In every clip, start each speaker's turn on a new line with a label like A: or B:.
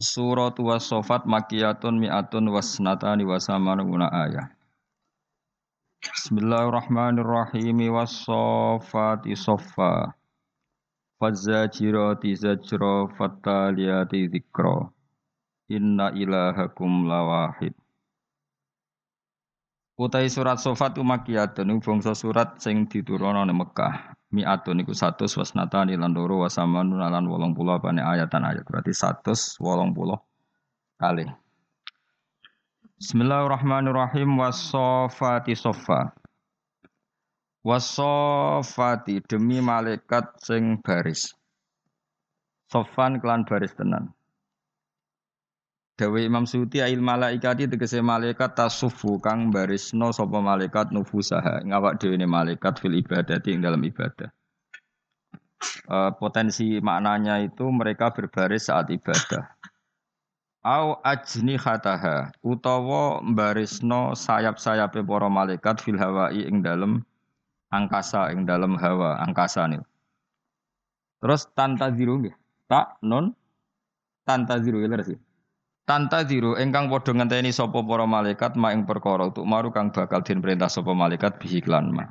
A: Surat was-sofat makiyatun mi'atun wasnatani wasamanuna ayah. Bismillahirrahmanirrahim was-sofati soffa. Fazzajirati zajra fattaliyati dzikra. Inna ilahakum lawahid. Utai surat sofat umakiyatun bangsa surat sing diturunkan di Mekah mi'atun iku 100 wasnatani lan loro wasamanun lan 80 apane ayatan ayat berarti 180 kali. Bismillahirrahmanirrahim wasofati sofa. Wasofati demi malaikat sing baris. Sofan kelan baris tenan. Dawe Imam Suti ail malaikati tegese malaikat tasufu kang barisno sapa malaikat nufusaha ngawak dhewe malaikat fil ibadati ing dalam ibadah. E, potensi maknanya itu mereka berbaris saat ibadah. Au ajni khataha utawa barisno sayap-sayape para malaikat fil hawai ing dalam angkasa ing dalam hawa angkasa nih. Terus tanta ziru nggih. Tak non tanta ziru ya sih. Tanta diru engkang padha ngenteni sapa para malaikat ma ing perkara untuk maru kang bakal den perintah sapa malaikat bihi klan ma.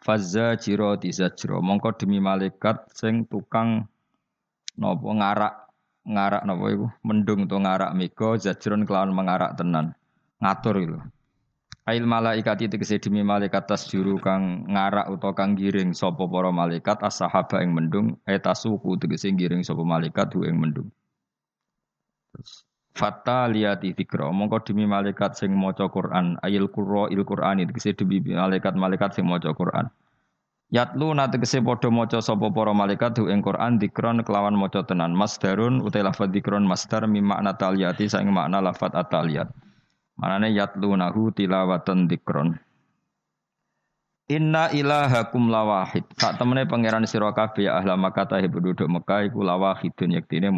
A: Fazza jiro tizajro mongko demi malaikat sing tukang napa ngarak ngarak napa iku mendung to ngarak mega zajron kelawan mengarak tenan ngatur itu. Ail malaikat itu demi malaikat tas juru kang ngarak utawa kang giring sapa para malaikat as-sahaba ing mendung etasuku tegese giring sapa malaikat ing mendung. Fata liyati fikra mongko demi malaikat sing maca Quran. Ayil qurra il Qur'an tegese demi malaikat-malaikat sing maca Quran. Yatlu nate kese padha maca sapa para malaikat hu ing Quran dikron kelawan maca tenan. Masdarun utai lafadz dikron masdar mi makna taliyati saing makna lafadz ataliyat manane yatlu nahu tilawatan dikron Inna ilahakum lawahid. Sak temene pangeran sira kabeh ya ahla Makkah penduduk Mekah iku lawahidun yektine.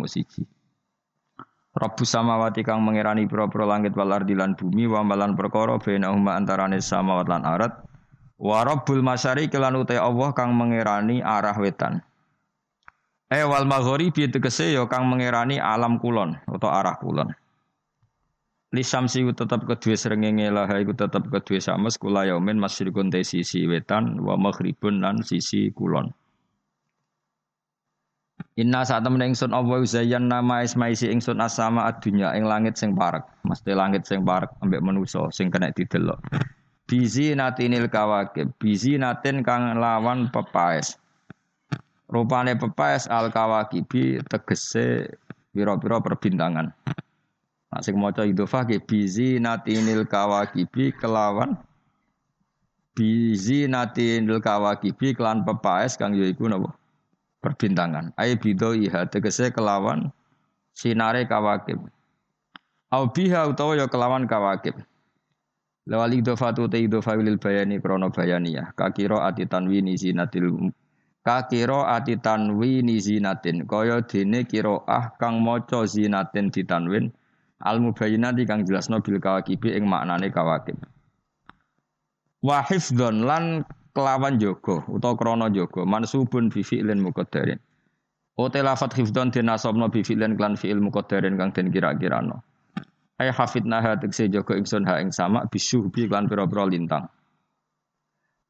A: Rabbus samawati kang mengerani pira-pira langit wal ardi lan bumi wa malan perkara bainahuma antarane samawat lan arat. Wa rabbul masyariqi lan uta Allah kang mengerani arah wetan. E wal maghribi tegese ya kang mengerani alam kulon atau arah kulon. Lisamsi ku tetap kedua serengenge lah iku tetap kedua sames kula yaumin masyriqun te sisi wetan wa maghribun lan sisi kulon Inna saat temen ingsun Allah zayyan nama ismaisi ingsun asama adunya ing langit sing parek. Mesti langit sing parek ambek manusa sing kena didelok. Bizi natinil kawakib. Bizi natin kang lawan pepaes. Rupane pepaes al kawakibi tegese pira-pira perbintangan. Nah, sing maca idhofah ke bizi natinil kawakibi kelawan bizi natinil kawakibi kelan pepaes kang yaiku napa? Perbintangan. Ai bido iha tegese kelawan sinare kawakib. Au biha utawa ya kelawan kawakib. Lawal idhofatu te idhofa lil bayani krono bayaniyah. Kakira ati tanwini zinatil kakira ati tanwini zinatin kaya dene ah kang maca zinatin ditanwin al mubayyinati kang jelasno bil kawakibi ing maknane kawakib. Wa hifdzon lan kelawan jogo utawa krana jogo mansubun bi fi'lin muqaddarin. Ote lafat hifdon dinasabna bi fi'lin klan fi'il muqaddarin kang den kira-kirano. Ay hafidna ha tekse jogo ingsun ha ing sama bisuhbi klan pira-pira lintang.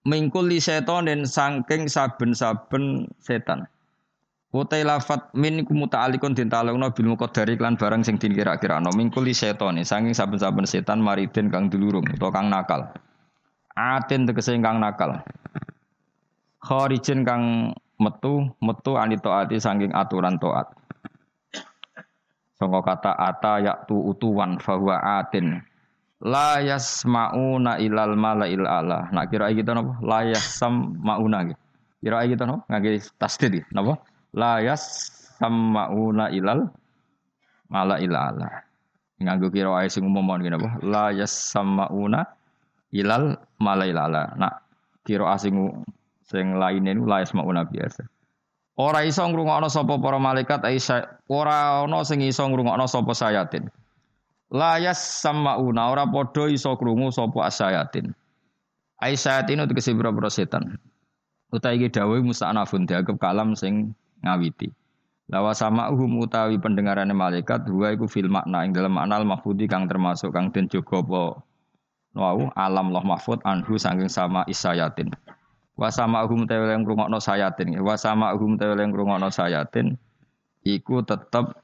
A: Mingkul li setonin sangking saben-saben setan. Ote lafat min kumuta'alikun din talungna bil muqaddari klan barang sing din kira-kirano. Mingkul li setonin sangking saben-saben setan maridin kang dulurung utawa kang nakal Atin tegese kang nakal. Kharijin kang metu metu anito ati saking aturan taat. Sangka kata ata yaktu utuwan fahuwa atin. La yasmauna ilal malail ala. Nak kira kita napa? La yasam mauna gitu. Kira kita napa? Ngage tasdid napa? La yasma'una ilal mala ilala. Nganggo kira ae sing umum ngene apa? La yasma'una ilal mala ilala. Nak kira asing sing lainnya niku la yasma'una biasa. Ora iso ngrungokno sapa para malaikat Aisyah, ora ana sing iso ngrungokno sapa sayatin. Layas samauna ora padha iso krungu sapa asayatin. Aisayatin itu kesibra setan. Utai iki dawuh musta'nafun dianggap kalam sing ngawiti. Lawa sama uhum utawi pendengarannya malaikat dua iku fil makna ing dalam makna al mahfudi kang termasuk kang den jaga apa alam loh mahfud anhu saking sama isayatin. Wa sama hum tewel yang no sayatin. Wa sama hum tewel yang no sayatin. Iku tetep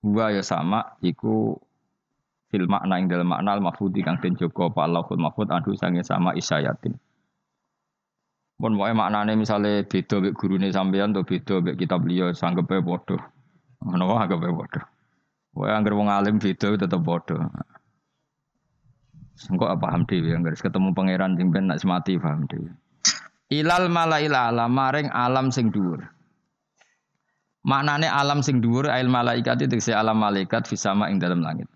A: gua ya sama. Iku fil makna yang dalam makna al-mahfudi kang den joko apa Allahul mahfud anhu sange sama isayatin. Pun wae maknane misale beda mek gurune sampean to beda mek kitab liya sanggepe padha. Ngono wae anggepe padha. Wae anggere wong alim beda tetep padha. Engkau apa paham dhewe anggere ketemu pangeran sing ben nak semati paham dhewe. Ilal malail alam maring alam sing dhuwur. Maknane alam sing dhuwur ail malaikat itu tegese alam malaikat fisama ing dalam langit.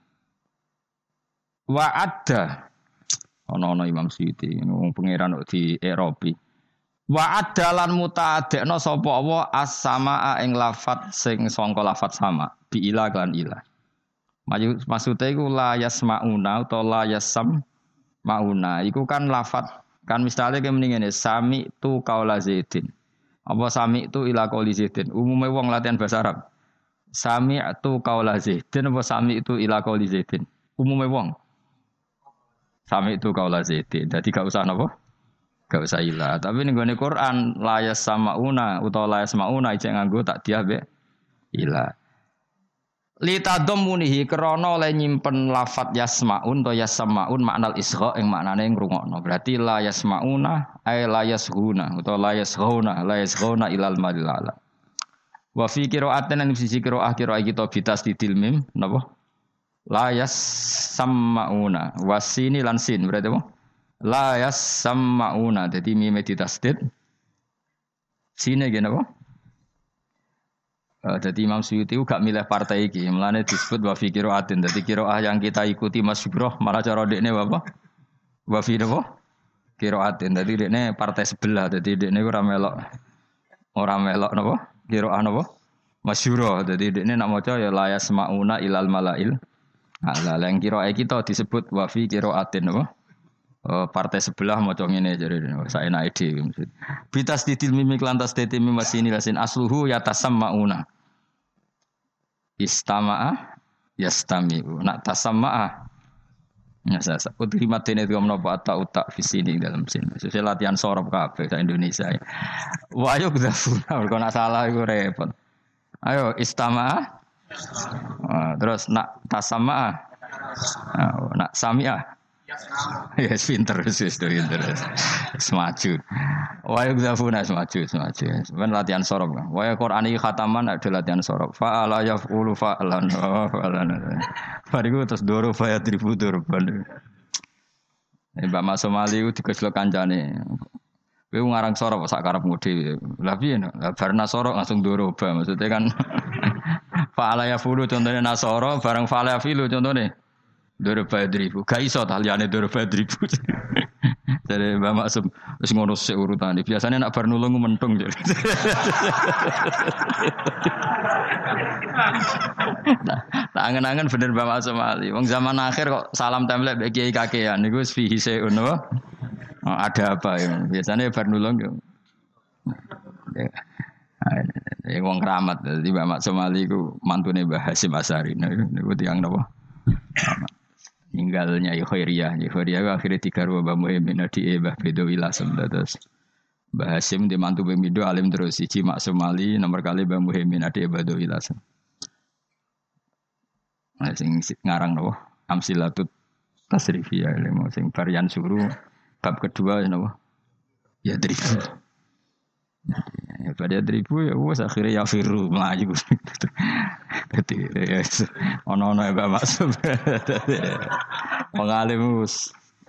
A: Wa ada ana-ana Imam Suyuti wong pangeran di Eropi. Wa ada lan mutaadekno sapa Allah as-samaa ing lafat sing sangka lafat sama bi ila kan ila. Maksudnya iku la yasmauna utawa la yasam mauna iku kan lafat Kan misalnya kayak mendingan ya, sami tu kaula zaidin. Apa sami tu ila kauli zaidin. Umumnya wong latihan bahasa Arab. Sami tu kaula zaidin. Apa sami itu ila kauli zaidin. Umumnya wong. Sami tu kaula zaidin. Jadi gak usah apa? Gak usah ilah. Tapi nih gue Quran layas sama una atau layas sama una ijek nganggo tak dia be ilah. Lita munihi krono le nyimpen lafat yasmaun to yasmaun maknal isra ing maknane ngrungokno. Berarti la yasmauna ay la yashuna utawa la yashuna la yashuna ilal madilala. Wa fi qira'atin an sisi qira'ah qira'ah kita bitas didil mim napa? La yasmauna wasini lan sin berarti apa? La yasmauna dadi mime ditasdid. Sine gene apa? Uh, jadi Imam Suyuti gak milih partai iki, melane disebut wa fi qiraatin. Dadi qiraah yang kita ikuti Mas Subroh malah cara dekne apa? Wa fi napa? Qiraatin. Dadi dekne partai sebelah. Dadi dekne ora melok ora melok napa? Qiraah napa? Masyura. Dadi dekne nak maca ya la yasmauna ilal malail. Ala yang qiraah kita disebut wa fi qiraatin napa? Oh, partai sebelah mau ngene jadi saya naik di bitas titil mimik lantas tete masih ini lasin asluhu ya tasam mauna istama'a yastami'u nak tasama'a Ya saya sebut terima ini itu menopo atau utak visi ini dalam sini. Sesuai latihan sorop kafe di Indonesia. Wah ayo kita kalau nak salah itu repot. Ayo istama'a. terus nak tasama'a. Nak sami'a. Ya yes, pinter wis pinter. Semaju. Wa yakzafuna semaju semaju. Ben latihan sorop. Wa Qur'an iki khataman ada latihan sorop. Fa'ala yaf'ulu fa'lan fa'lan. Bariku terus doro fa yadribu durban. Mbak Mas Somali itu dikeslo kancane. Kowe ngarang sorop sak karepmu dhewe. Lah piye? Barna sorop langsung doro ba. Maksudnya kan fa'ala yaf'ulu contohnya nasoro bareng fa'ala yafilu contohnya. Doro badribu. Gak iso ta liyane doro badribu. Jadi Mbak Maksum wis ngono sik urutane. Biasanya nak bar nulung mentung nah, angen-angen bener Mbak Maksum Ali. Wong zaman akhir kok salam template mbek kiai kakean niku fihi seun oh, ada apa ya? Biasanya bar nulung yo. Ya. Ya, wong keramat, jadi Mbak Maksum Ali ku mantune Mbah Hasim Asari. Niku tiang napa? Ninggalnya Khairiyah. Khairiyah akhirnya tiga ruang Mbah Muhyiddin di Mbah Bedo Wilasem terus. Mbah di mantu Bemido alim terus siji Maksum Ali nomor kali Mbah Muhyiddin di Bedo Wilasem. Nah, sing ngarang nopo Amsilatut Tasrifiyah ilmu sing varian suruh bab kedua nopo ya drifu. Ya, pada drifu ya wes akhirnya ya firu melaju. Jadi ya ono-ono ya Mbak Maksum. Mengalim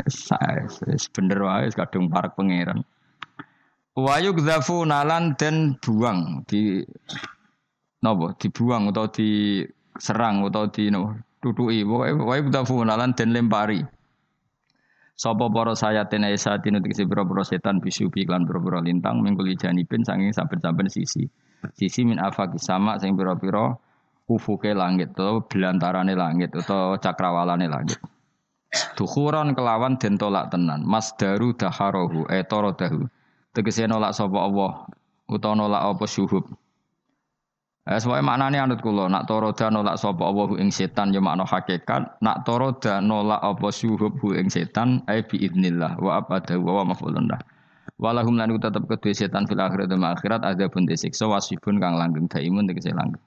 A: saya bener wae kadung parek pangeran. Wayu gzafu nalan dan buang di napa dibuang atau diserang atau di no, tutuki pokoke pokoke tafunalan den lempari Sapa para sayatin esa tinu tegese pira-pira setan bisu lan pira-pira lintang mingkuli janipin sanging saben-saben sisi. Sisi min afaqi sama sing pira-pira ufuke langit atau belantarane langit atau cakrawalane langit. Dukhuran kelawan den tolak tenan. Masdaru daharohu etoro dahu. Tegese nolak sapa Allah utawa nolak apa syuhub. Eh, semuanya maknanya anut kulo, nak toroda nolak sapa Allah ing setan ya makna hakikat, nak toroda nolak apa syuhub hu ing setan ai bi idnillah wa abada wa maf'ulun lah. Walahum lan tetep kedue setan fil akhirat dan akhirat ada pun disiksa wasibun kang langgeng daimun tegese langgeng.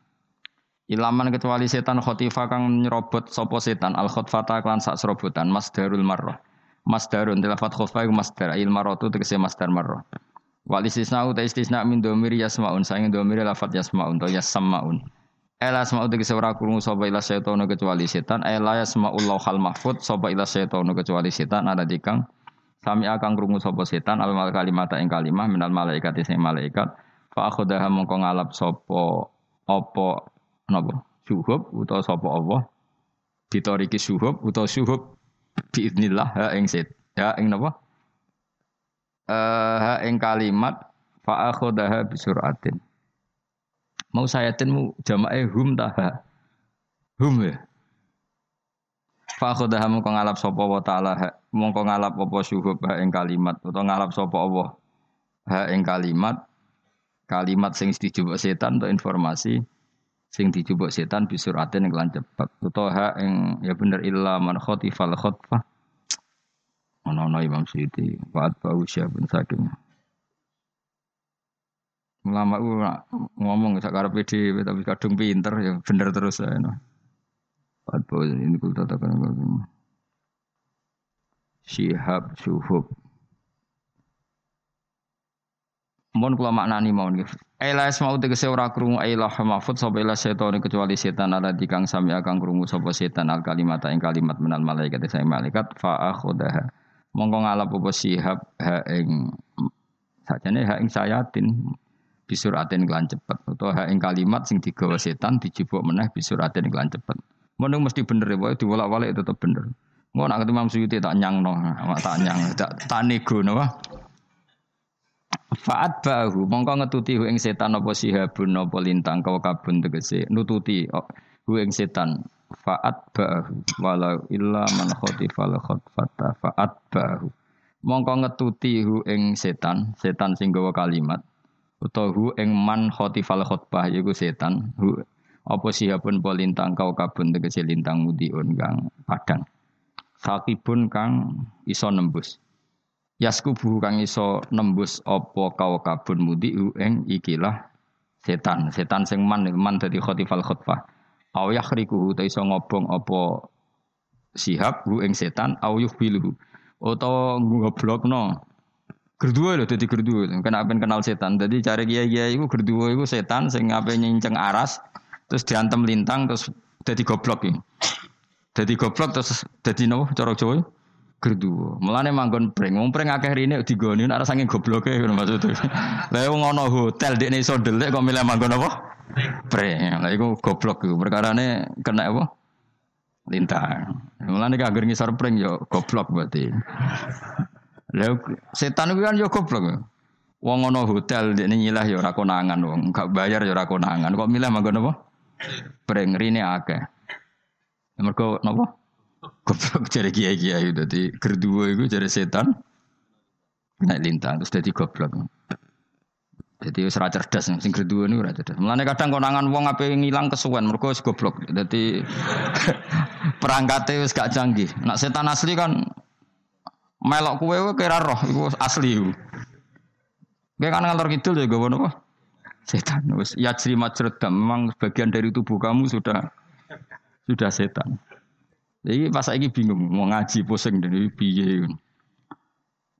A: Ilaman kecuali setan khotifa kang nyerobot sapa setan al khotfata klan sak serobotan masdarul marrah. Masdarun tilafat khofa iku masdar il marratu tegese masdar marrah. Wal istisna uta istisna min domir yasmaun. Saing domir lafat yasmaun to yasmaun. Ela asma'u tegese ora krungu sapa ila setan kecuali setan. Ela yasma'ullahu hal mahfud sapa ila setan kecuali setan. Ada dikang sami akan krungu sapa setan. Al mal kalimat ing kalimah minal malaikat sing malaikat. Fa akhodaha mongko ngalap sapa apa napa syuhub utawa sapa Allah ditoriki syuhub utawa syuhub biidznillah ha ing set ha ing napa ha ing kalimat fa akhodaha bisuratin. Mau sayatin mu jamae hum taha. Hum ya. Fa akhodaha mongko ngalap sapa wa taala mongko ngalap apa syuhub ha ing kalimat utawa ngalap sapa Allah ha ing kalimat kalimat sing dijupuk setan atau informasi sing dijupuk setan bisuratin yang kelan cepet utawa ha ing ya bener illa man khotifal khotfah Ono-ono Imam Suyuti, Pak Bau pun saking. Ulama itu ngomong sekarang PD tapi kadung pinter ya bener terus ya. No. Pak Bau ini kul tatakan Syihab Syuhub. Mohon kula maknani mau nggih. Aila mau tegese ora krungu aila mahfud sapa ila setan kecuali setan ala dikang sami akan krungu sapa setan al kalimat ing kalimat menal malaikat saya malaikat fa mongko ngalap apa sihab ha ing sakjane ha ing sayatin bisuratin kelan cepet. Utawa ha ing kalimat sing digawa setan dijupuk meneh bisuratin kelan cepet. Mun mesti bener ya wae diwolak-walik tetep bener. Mau nak ketemu Imam Suyuti tak nyangno, tak nyang, tak tak nego no. Faat bahu, mongko ngetuti hu ing setan apa sihabun apa lintang kau kabun tegese. Nututi hu ing setan faat bahu walau illa man khotifal khotfata faat bahu mongko ngetuti hu ing setan setan sing gawa kalimat utawa hu ing man khotifal khotbah yaiku setan hu apa siapun polintang kau kabun tegese lintang mudiun kang padang. Sakibun kang iso nembus. Yaskubu kang iso nembus apa kau kabun mudi ing ikilah setan. Setan sing man man dadi khotifal khotbah Au yakhriku ta iso ngobong apa sihab hu ing setan au yuhbiluhu utawa ngoblokno Gerduwe lho dadi gerduwe. Kena apen kenal setan. Dadi cari kiai-kiai iku gerduwe iku setan sing ape nyinceng aras terus diantem lintang terus dadi goblok iki. Dadi goblok terus dadi nopo cara Jawa? Gerduwe. Mulane manggon pring. Wong pring akeh rene digoni ora saking gobloke ngono maksudnya. Lah wong ana hotel dekne iso ndelik kok milih manggon apa? Pre, lah iku goblok iku. Perkarane kena apa? Lintang. Mulane kagir ngisor pring yo goblok berarti. Lah setan iku kan yo goblok. Wong ana hotel dekne nyilah yo ora konangan wong, gak bayar yo ora konangan. Kok milih manggon apa? Pring rine akeh. Mergo napa? Goblok jare kiai-kiai dadi gerduwo iku jare setan. Naik lintang terus dadi goblok. Jadi wis ora cerdas sing ora cerdas. Mulane kadang konangan wong ape ngilang kesuwen mergo wis goblok. Dadi perangkate wis gak canggih. Nak setan asli kan melok kuwe kira roh iku asli iku. Kan ngantor kidul ya gowo napa? Setan wis yajri majrad memang bagian dari tubuh kamu sudah sudah setan. Jadi pas lagi bingung mau ngaji pusing dari piye.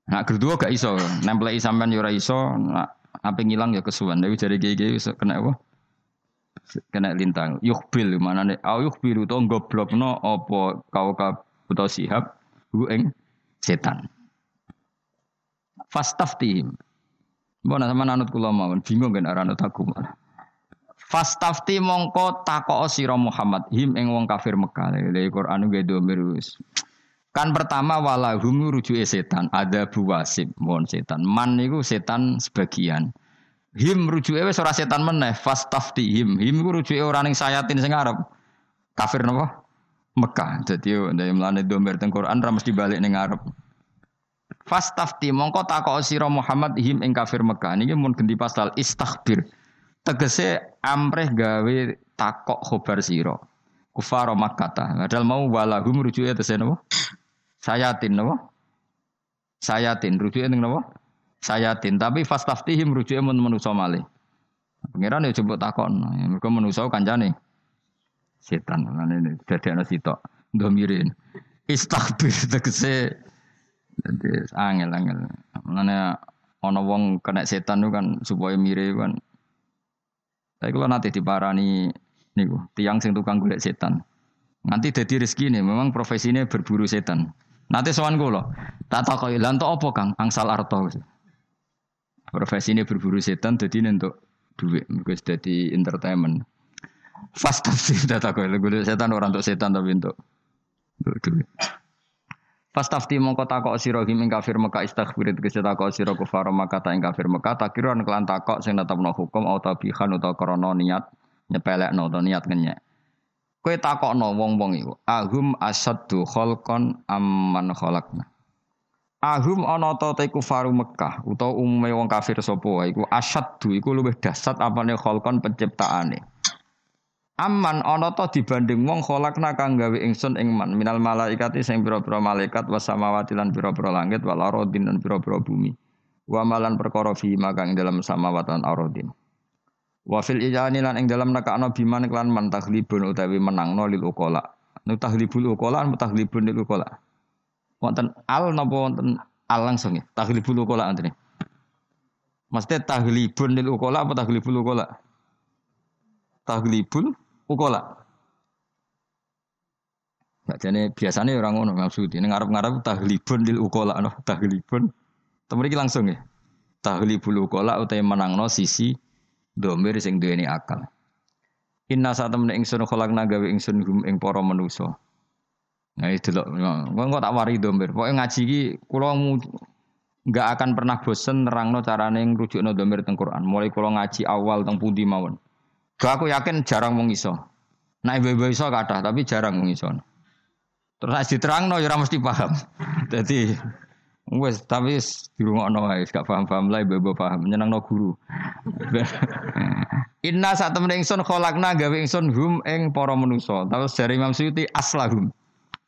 A: Nah, kedua gak iso, nempelai sampean yo ora iso, nah, apa ngilang ya kesuwan. Tapi jari gigi kena apa? Kena lintang. Yukhbil mana nih? Au yukhbil itu goblok no opo kau atau sihab hu eng setan. Fastaftihim. Mbok sama nanut kula mawon bingung kan aranut aku malah. Fastafti mongko takok sira Muhammad him ing wong kafir Mekah. Lha Quran ge domir wis. Kan pertama walahum rujuke setan, ada buwasib, mohon setan. Man niku setan sebagian. Him rujuke wis ora setan meneh, fastafti him. Him ku rujuke ora ning sayatin sing arep. Kafir napa? Mekah. Dadi ndek mlane domir teng Quran ra balik ning arep. Fastafti mongko takok sira Muhammad him ing kafir Mekah. Niki mun ganti pasal istaghfir tegese amreh gawe takok khobar sira kufar makkata padahal mau walahum rujuke tegese napa sayatin napa sayatin. Rujuke ning napa sayatin. Tapi fastaftihim rujuke men manusa malih. Pangeran ya coba takon. Mergo manusa kancane. Setan. Ngene dadekno sitok. Ndomirin istaghfir tegese. Dadi angel-angel Mana ana wong kena setan itu kan supaya mirip kan. Tapi kalau nanti diparani niku tiang sing tukang golek setan. Nanti jadi rezeki nih, memang profesinya berburu setan. Nanti sowan kula, tak takoki lan to apa Kang? Angsal arto. Profesi ini berburu setan jadi untuk duit, mergo jadi entertainment. Fast tafsir tak takoki golek setan orang untuk setan tapi untuk duit. Fastafti mongko takok sira ing kafir Mekah istaghfir tegese takok sira kufar Mekah ta ing kafir Mekah takiran kelan takok sing netepno hukum atau tabihan utawa krana niat nyepelekno utawa niat ngenyek. Kowe takokno wong-wong iku, ahum asaddu khalqan amman khalaqna. Ahum ana ta te kufaru Mekah utawa umume wong kafir sapa iku asaddu iku luwih dahsyat apane khalqan penciptaane. Aman ana ta dibanding wong kholakna kang gawe ingsun ing man minal malaikati sing pira-pira malaikat wasamawati lan pira-pira langit wal aradin lan pira-pira bumi. Wa malan perkara fi magang ing dalam samawat lan aradin. Wa fil ijani lan ing dalam nekakno biman klan man taglibun utawi menangno lil ukola. Nu taglibul ukola an taglibun lil ukola. Wonten al napa wonten al langsung ya? Taglibul ukola antene. Maksudnya taglibun lil ukola apa taglibul ukola? Taglibul ukola. Nah, jadi biasanya orang ngono maksud ini ngarep-ngarep tahlibun lil ukola no tahlibun. Temen iki langsung ya. Ukola utai menangno sisi domir sing duweni akal. Inna saat temen ingsun kholakna gawe ingsun hum ing para manusa. Nah itu loh, kok tak wari domir. Pokoknya ngaji ki kula nggak akan pernah bosen nerangno carane ngrujukno domir teng Quran. Mulai kula ngaji awal teng pundi mawon. Gak aku yakin jarang wong iso. Nah ibu-ibu iso tapi jarang wong iso. Terus nek diterangno ya mesti paham. Dadi wes tapi dirungokno wae gak paham-paham lah ibu-ibu paham nyenengno guru. Inna saat temen ingsun kholakna gawe ingsun hum ing para manusa. Terus dari Imam Suyuti aslahum.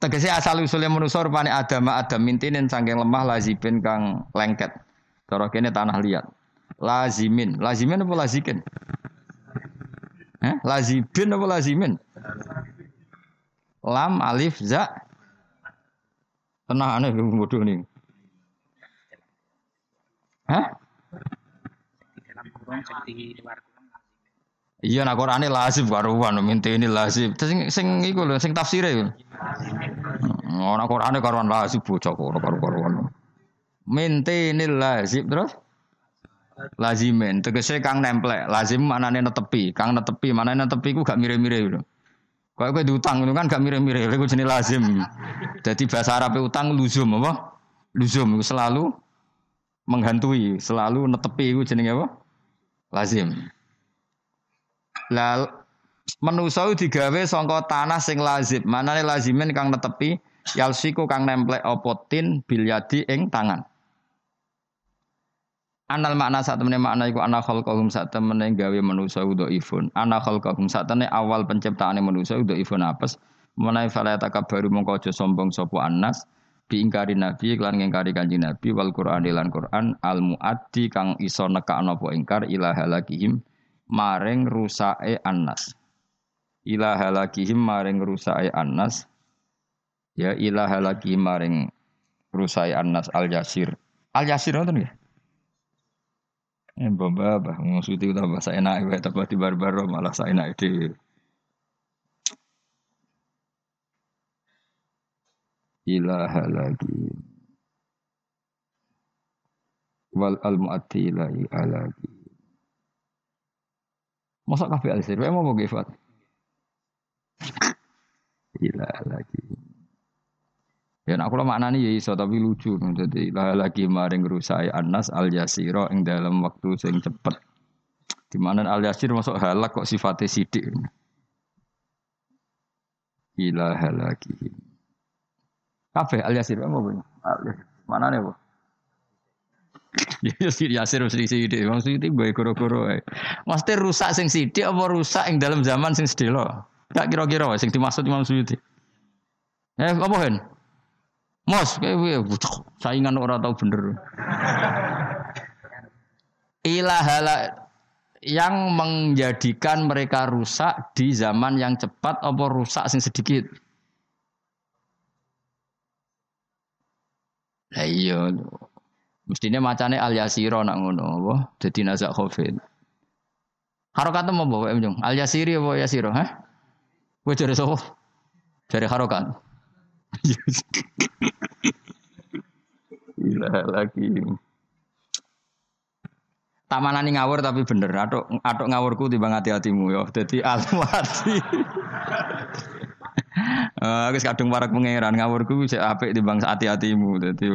A: Tegese asal usulnya manusa rupane Adam Adam mintinen saking lemah lazibin kang lengket. Cara kene tanah liat. Lazimin, lazimin apa lazikin? Eh? Lazibin apa lazimin? Lam alif za. Tenang aneh bodoh nih. Hah? Iya nak Qur'ane lazim karuan minta ini lazim. Sing sing iku lho sing tafsire iku. Ora Qur'ane karuan lazim bocah karo karuan. Minta ini lazim terus lazimin tegese kang nemplek lazim manane netepi kang netepi manane netepi ku gak mire-mire gitu Kau kowe diutang itu kan gak mire-mire iku jenis lazim jadi bahasa Arab utang luzum apa luzum selalu menghantui selalu netepi iku jenenge apa? Lazim. Lal menusau digawe sangka tanah sing lazim. Manane lazimin kang netepi yalsiku kang nemplek opotin bilyadi ing tangan. Anal makna saat temene makna iku ana khalqahum saat temene gawe manusa udo ifun. Ana khalqahum saat temene awal penciptaane manusa udo ifun apes. Menai fala baru mongko aja sombong sapa annas bi ingkari nabi lan ngingkari kanjeng nabi wal Qur'an lan Qur'an al muaddi kang iso nekakno apa ingkar ila halakihim maring rusake annas. Ila halakihim maring rusake annas. Ya ila halakihim maring rusake annas al yasir. Al yasir ngoten nggih? Eh bamba bah maksudnya udah bahasa enak ya barbar malah saya enak ilaha lagi wal al muati ilahi alagi Masa kabeh al yasir mau mau Fat? Gila lagi. Ya nak kula maknani ya iso tapi lucu. Jadi lah lagi maring rusai anas al yasiro ing dalam waktu sing cepet. Di mana al yasir masuk halak kok sifatnya sidik. Gila lagi. Kabeh al yasir mau punya. Mana nih bu? Ya sih Yasir mesti sidik. Wong sidik gue koro-koro ae. Rusak sing sidik apa rusak ing dalam zaman sing sedelo? Gak kira-kira sing dimaksud Imam Suyuti. Eh apa hen? Mos kayak? Saingan ora tau bener. Ilahala yang menjadikan mereka rusak di zaman yang cepat apa rusak sing sedikit? Lah iya. Mestinya macane al yasiro nak ngono apa? Dadi nazak khofin. Harokat mau bawa emjong. Al yasiri apa yasiro, ha? Kowe jare sapa? Jare harokat. Gila lagi. Tamanani ngawur tapi bener. Atok atok ngawurku timbang hati-hatimu ya. Dadi alwati. Aku kadung parak pangeran ngawurku sik apik timbang hati-hatimu. Dadi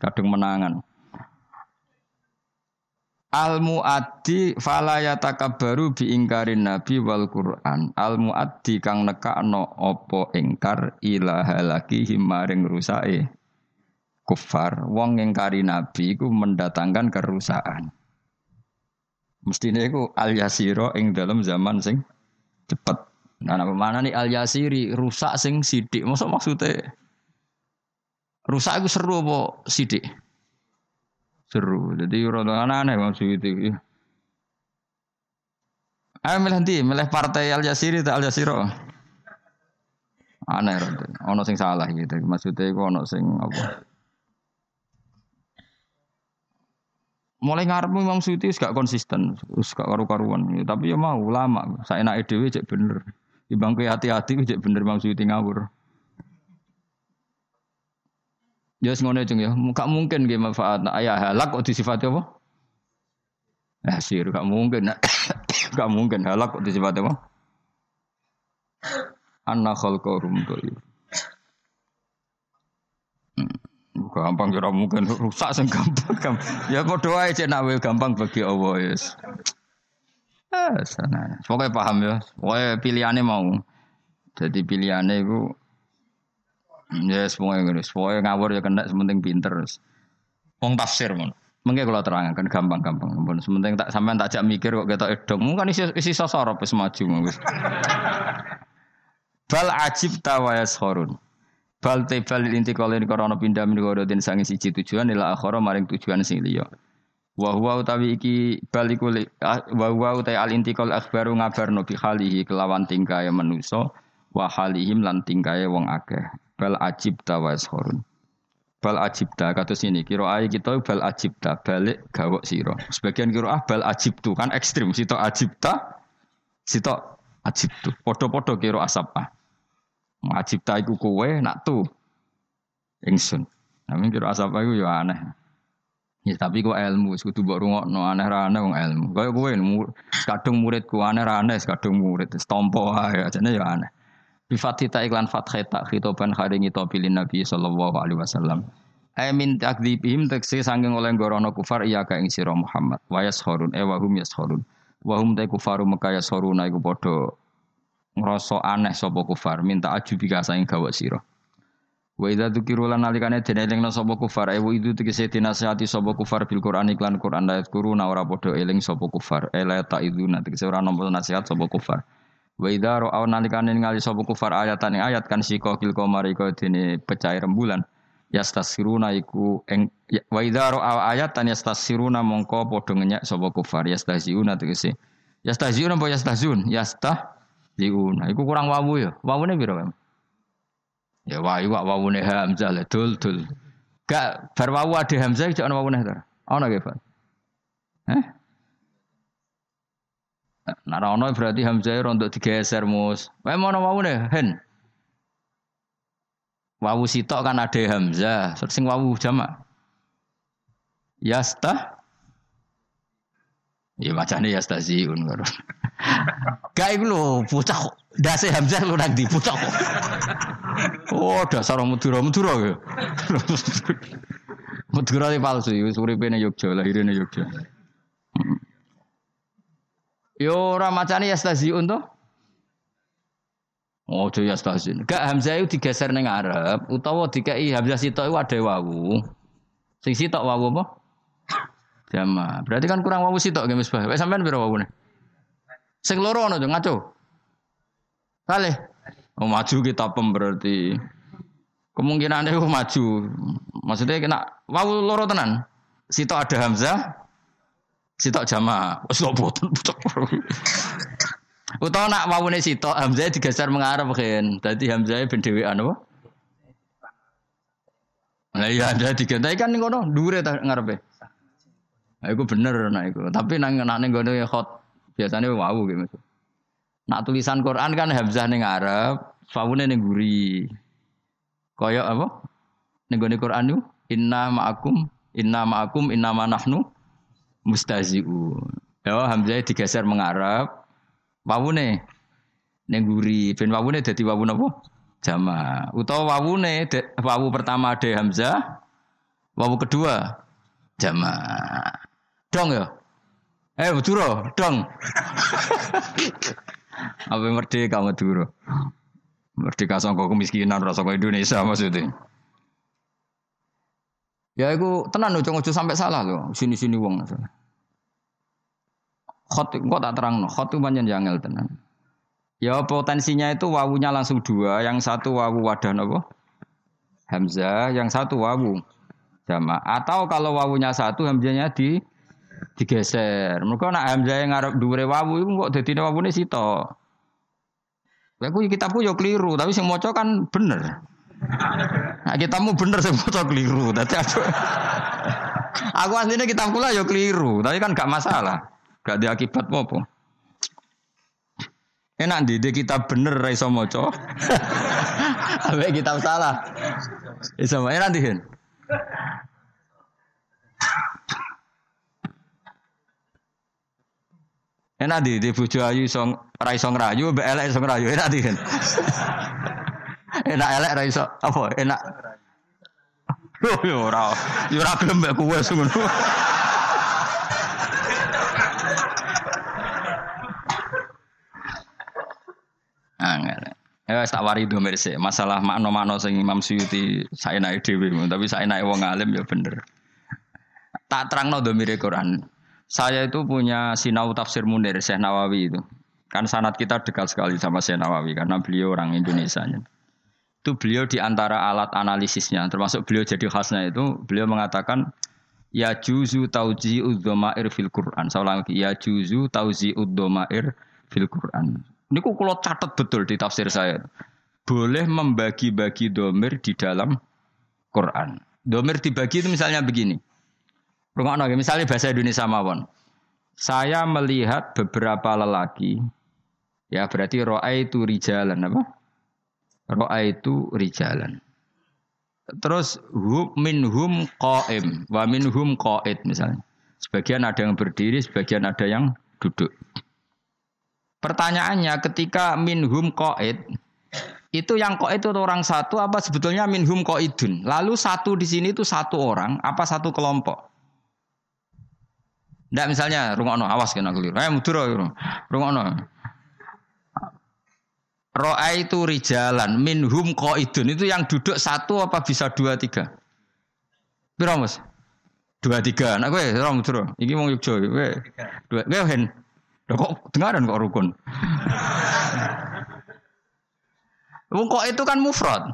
A: kadung menangan. Al muaddi fala yatakabbaru bi ingkarin nabi wal Qur'an. Al muaddi kang nekakno apa ingkar ilaha lagi himaring rusake kufar. Wong ingkari nabi iku mendatangkan kerusakan. Mestine iku al yasiro ing dalam zaman sing cepet. Nah, apa mana nih al yasiri rusak sing sidik. Maksud maksudnya rusak iku seru apa sidik? Seru. Jadi rada aneh maksud itu. Ayo milih nanti, milih partai Al Jasiri atau Al Jasiro. Aneh rada. Ono sing salah gitu. Maksudnya itu ono sing apa? Mulai ngarep Imam Suyuti gak konsisten, gak karu-karuan. Tapi ya mau lama. Saya enak dhewe cek bener. Di bangku hati-hati cek bener Imam Suyuti ngawur. Ya ngono cung ya. Gak mungkin nggih manfaat ayah halak kok disifati apa? Ya sir, gak mungkin. gak mungkin halak kok disifati apa? Anna khalqarum thayyib. Hmm. Gampang kira mungkin rusak sing gampang. Ya padha wae cek nak gampang bagi Allah yes. Ah, sana. Pokoknya paham ya. Pokoknya pilihannya mau. Jadi pilihannya itu Ya semuanya ngene, semuanya ngawur ya kena sementing pinter. Wong tafsir mon. Mungkin kalau terangkan gampang-gampang. Sementing tak sampean tak jak mikir kok kita edong. Kan isi isi sosor wis maju wis. Bal ajib tawayas khorun. Bal tebal ini korona pindah min dan sangi siji tujuan ila akhara maring tujuan sing liya. Wa huwa utawi iki baliku ah, wa huwa utawi al intiqal akhbaru ngabarno bi khalihi kelawan tingkae manusa wa halihim lan tingkae wong akeh bal ajibta wa ishorun. Bal ajibta kados ini kira ae kita bal ajibta balik gawok sira. Sebagian kira ah bal ajibtu kan ekstrim sitok ajibta sitok ajibtu. Padha-padha kira asapa. Ajibta iku kowe nak tu ingsun. Namun kira asapa iku ya aneh. Ya tapi kok ilmu kudu mbok rungokno aneh ra aneh wong ilmu. Kaya kowe kadung muridku aneh ra aneh kadung murid. Stompo ae ajane ya aneh. Bifatita iklan fatheta khitoban kharingi topilin Nabi sallallahu alaihi wasallam. Amin takdibihim tekse sanging oleh gorono kufar iya ka ing sira Muhammad. Wa yashurun e wa hum yashurun. Wa hum ta kufaru maka yashuruna iku padha ngrasa aneh sapa kufar minta ajubi ka saing gawa sira. Wa idza dzukiru lan nalikane den elingna sapa kufar e itu tegese dinasihati sapa kufar bil Quran iklan Quran ayat kuruna ora padha eling sapa kufar. Ela iduna tegese ora nampa nasihat sapa kufar. Wa idza ra'aw nalikane ningali sapa kufar ayatan ayat kan sika kil qamar iku dene pecah rembulan. Yastasiruna iku eng ya, wa idza ra'aw ayatan yastasiruna mongko padha ngenyek sapa kufar. Yastahziuna tegese yastahziuna apa yastahzun yastahziuna. Iku kurang wawu ya. Wawune piro Ya wa iwa wawune hamzah le dul dul gak bar wawu ade hamzah iki ana wawune ta ana ge Pak Eh Nah, ono berarti Hamzah rontok digeser mus. Wae mana wawu nih, hen. Wawu sitok kan ada Hamzah, sing wawu jamak. Yasta Ya macane ya staziun karo. Gak iku lho, dase Hamzah lu nang di. Oh, dasar Madura, Madura ya. Madura iki palsu, wis uripe ning Yogya, lahire ning Yogya. Yo ora macane ya staziun to. Oh, ya stasiun. Gak Hamzah itu digeser neng Arab, utawa dikai Hamzah sitok itu ada wawu. Sing sitok wawu apa? Jama. Berarti kan kurang wawu sitok nggih Misbah. Wes sampean piro wawune? Sing loro ono ngaco. Kale. Oh maju kita pem berarti. Kemungkinan itu maju. Maksudnya kena wawu loro tenan. Sitok ada Hamzah. Sitok jama. Wes lho boten. Utawa nak wawune sitok Hamzah digeser mengarep kan. Dadi Hamzah ben dhewean apa? Lah iya ada diganti kan ngono dhuwure ta ngarepe. Nah, itu bener nah itu. Tapi nang nak ning ngono ya hot. Biasanya wawu gitu. Nak tulisan Quran kan hamzah ning Arab, wawune ning guri. Kaya apa? Ning gone Quran itu inna ma'akum inna ma'akum inna ma nahnu mustazi'u. Ya hamzah digeser mengarab. Wawune ning guri. Ben wawune dadi wawu napa? Jama. Utawa wawune wawu pertama ada hamzah, wawu kedua jama. Dong ya? Eh, Madura, dong. Apa merdeka Madura? Merdeka sangka kemiskinan rasa Indonesia maksudnya. Ya aku tenan ojo ojo sampai salah loh. Sini-sini wong. Khot kok tak terang no. Khot itu panjang jangel tenan. Ya potensinya itu wawunya langsung dua. Yang satu wawu wadah apa? Hamzah. Yang satu wawu jama. Atau kalau wawunya satu hamzahnya di digeser. Mereka nak hamzah yang ngarep dure wawu itu kok dadi wawune sito. Lha kuwi kitabku yo keliru, tapi sing maca kan bener. Nah, kitabmu bener sing maca keliru. Dadi aku Aku aslinya kitabku lah yo keliru, tapi kan gak masalah. Gak ada akibat apa-apa. Enak di kitab bener ra iso maca. Ambek salah. Iso enak di Enak di di bojo ayu song ra iso ngrayu mbek elek iso ngrayu enak di kan. enak elek ra iso apa enak. Loh yo ora yo ora gelem mbek kowe ngono. Angel. Ya tak wari domir. Masalah makna-makna sing Imam Suyuti naik dewi, tapi saya naik wong alim ya bener. Tak terang no domir Quran. Saya itu punya sinau tafsir Munir Syekh Nawawi itu. Kan sanat kita dekat sekali sama Syekh Nawawi karena beliau orang Indonesia. Itu beliau di antara alat analisisnya, termasuk beliau jadi khasnya itu, beliau mengatakan ya juzu tauji udzomair fil Quran. Saya ulang ya juzu tauji udzomair fil Quran. Ini kok kalau catat betul di tafsir saya. Boleh membagi-bagi domir di dalam Quran. Domir dibagi itu misalnya begini. Nongki, misalnya bahasa Indonesia mawon. Saya melihat beberapa lelaki, ya berarti roa itu rijalan apa? Roa itu rijalan. Terus hum minhum qaim, wa minhum qaid misalnya. Sebagian ada yang berdiri, sebagian ada yang duduk. Pertanyaannya ketika minhum qaid itu yang qaid itu orang satu apa sebetulnya minhum qaidun? Lalu satu di sini itu satu orang apa satu kelompok? Ndak misalnya rungokno awas kena keliru. Eh mudura rungokno. Ro'a itu rijalan minhum qaidun itu yang duduk satu apa bisa dua tiga? Piro Mas? Dua tiga. Nah kowe ora mudura. Iki wong Yogya kowe. Dua. Kowe hen. Loh kok dengaran kok rukun. Wong kok itu kan mufrad.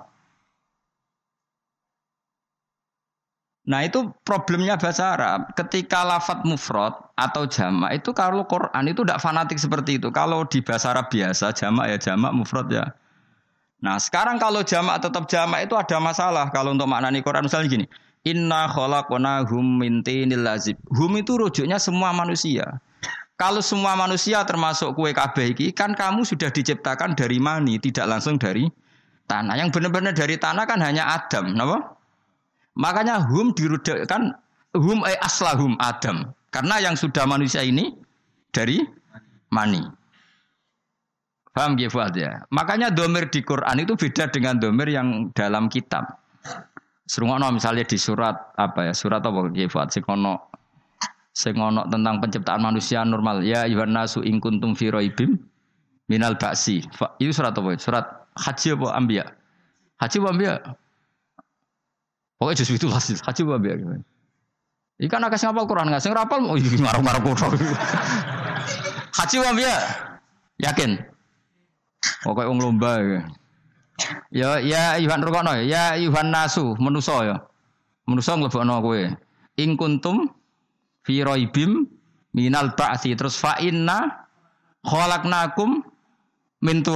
A: Nah itu problemnya bahasa Arab. Ketika lafat mufrad atau jamak itu kalau Quran itu tidak fanatik seperti itu. Kalau di bahasa Arab biasa jamak ya jamak mufrad ya. Nah sekarang kalau jamak tetap jamak itu ada masalah. Kalau untuk maknani Quran misalnya gini. Inna khalaqona hum min lazib. Hum itu rujuknya semua manusia. Kalau semua manusia termasuk kue kabeh kan kamu sudah diciptakan dari mani, tidak langsung dari tanah. Yang benar-benar dari tanah kan hanya Adam, kenapa? Makanya hum dirudakkan hum ay aslahum Adam. Karena yang sudah manusia ini dari mani. Paham ya Fuad ya? Makanya domir di Quran itu beda dengan domir yang dalam kitab. Serungono misalnya di surat apa ya? Surat apa ya Fuad? Sikono Sengono tentang penciptaan manusia normal. Ya Yuhan nasu ing kuntum fi raibim minal ba'si. Itu surat apa? Surat haji apa ambiya? Haji apa ambiya? Pokoknya justru itu haji apa ambiya? Ikan agak ngapal Quran nggak sing rapal mau ngarep-ngarep Quran. Haji apa? Yakin? Pokoknya wong lomba ya. Ya ya Yuhan rukono ya Yuhan nasu menuso ya. Menuso nglebokno kowe. Ing kuntum fi raibim minal terus fa inna khalaqnakum min.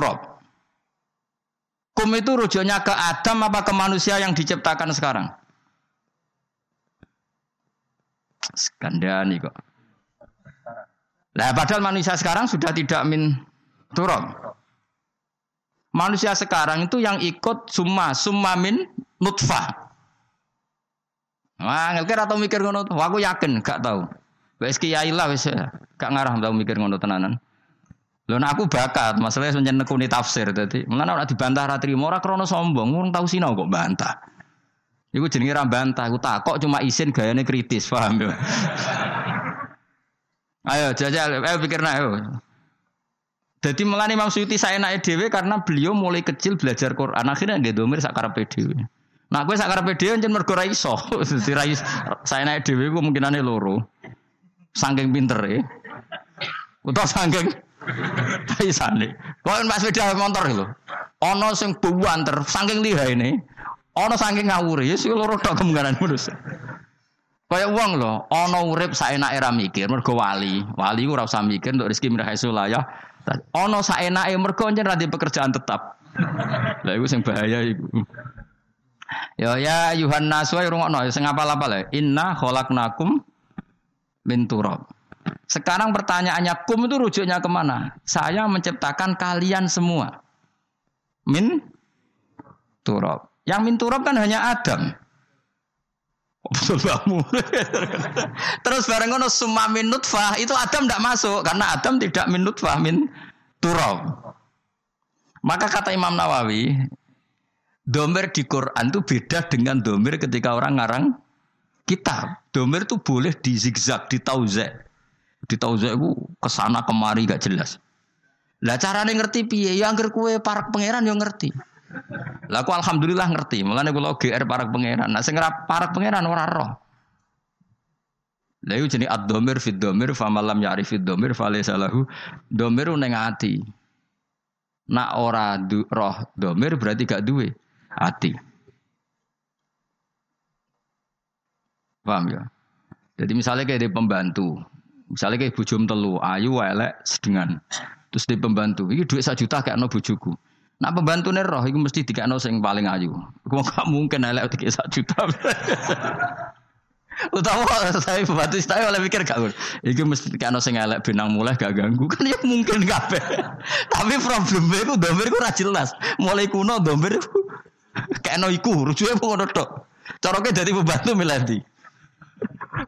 A: Kum itu rujuknya ke Adam apa ke manusia yang diciptakan sekarang? Skandani kok. Lah padahal manusia sekarang sudah tidak min turab. Manusia sekarang itu yang ikut summa summa min nutfah. Wah, ngelkir atau mikir ngono. Aku yakin, gak tahu. Wes kiai lah gak ngarah tau mikir ngono tenanan. Lho nah aku bakat, masalahnya semenjak nekuni tafsir tadi. Mulane ora dibantah ra trimo ora krana sombong, wong tau sinau kok bantah. Iku jenenge ra bantah, aku takok cuma isin gayane kritis, paham ya? ayo jajal, ayo pikir nak ayo. Jadi melani Imam Suyuti saya naik dewe karena beliau mulai kecil belajar Quran. Akhirnya dia domir sakar dewe. Nah, gue sakar dhewe jen mergo ra iso. Dadi ra saya naik dhewe ku kemungkinane loro. Saking pinter ya. Utawa saking paisane. Kok pas sepeda motor lho. Ana sing buwanter saking ini. Ana saking ngawur ya sing loro tok kemungkinan manusia. Kaya uang loh, ono urip saenake ra mikir, mergo wali. Wali ora usah mikir untuk rezeki mirah ya. Ono saenake mergo njen ra pekerjaan tetap. Lah iku sing bahaya iku. Ya ya Yuhan ae rungokno sing apal-apal ya. Inna khalaqnakum min turab. Sekarang pertanyaannya kum itu rujuknya ke mana? Saya menciptakan kalian semua. Min turab. Yang min turab kan hanya Adam. Kamu. Terus bareng ngono summa min nutfah itu Adam tidak masuk karena Adam tidak min nutfah min turab. Maka kata Imam Nawawi, Domer di Quran itu beda dengan domer ketika orang ngarang kitab. Domer itu boleh di zigzag, di tauzek itu ke sana kemari gak jelas. Lah caranya ngerti piye? Ya angger kue parak pangeran yang ngerti. Lah aku alhamdulillah ngerti. Mulane kula GR parak pangeran. Nah sing parak pangeran ora roh. Lah iku jenenge ad-dhamir fid dhamir fa malam ya'rif dhamir fa laysa lahu dhamir ning ati. Nak ora du, roh dhamir berarti gak duwe hati. Paham ya? Jadi misalnya kayak di pembantu, misalnya kayak bujum telu, ayu, elek, sedengan. Terus di pembantu, ini duit satu juta kayak no bujuku. Nah pembantu nih roh, itu mesti tiga no yang paling ayu. Kau gak mungkin elek tiga satu juta. Utawa saya pembantu saya oleh pikir gak Iki mesti tiga no yang elek benang mulai gak ganggu kan ya mungkin kabeh. Tapi problemnya itu domir itu jelas. Mulai kuno domir Kena iku, rujuke mau ngono tok. Cara kowe dadi pembantu miladi.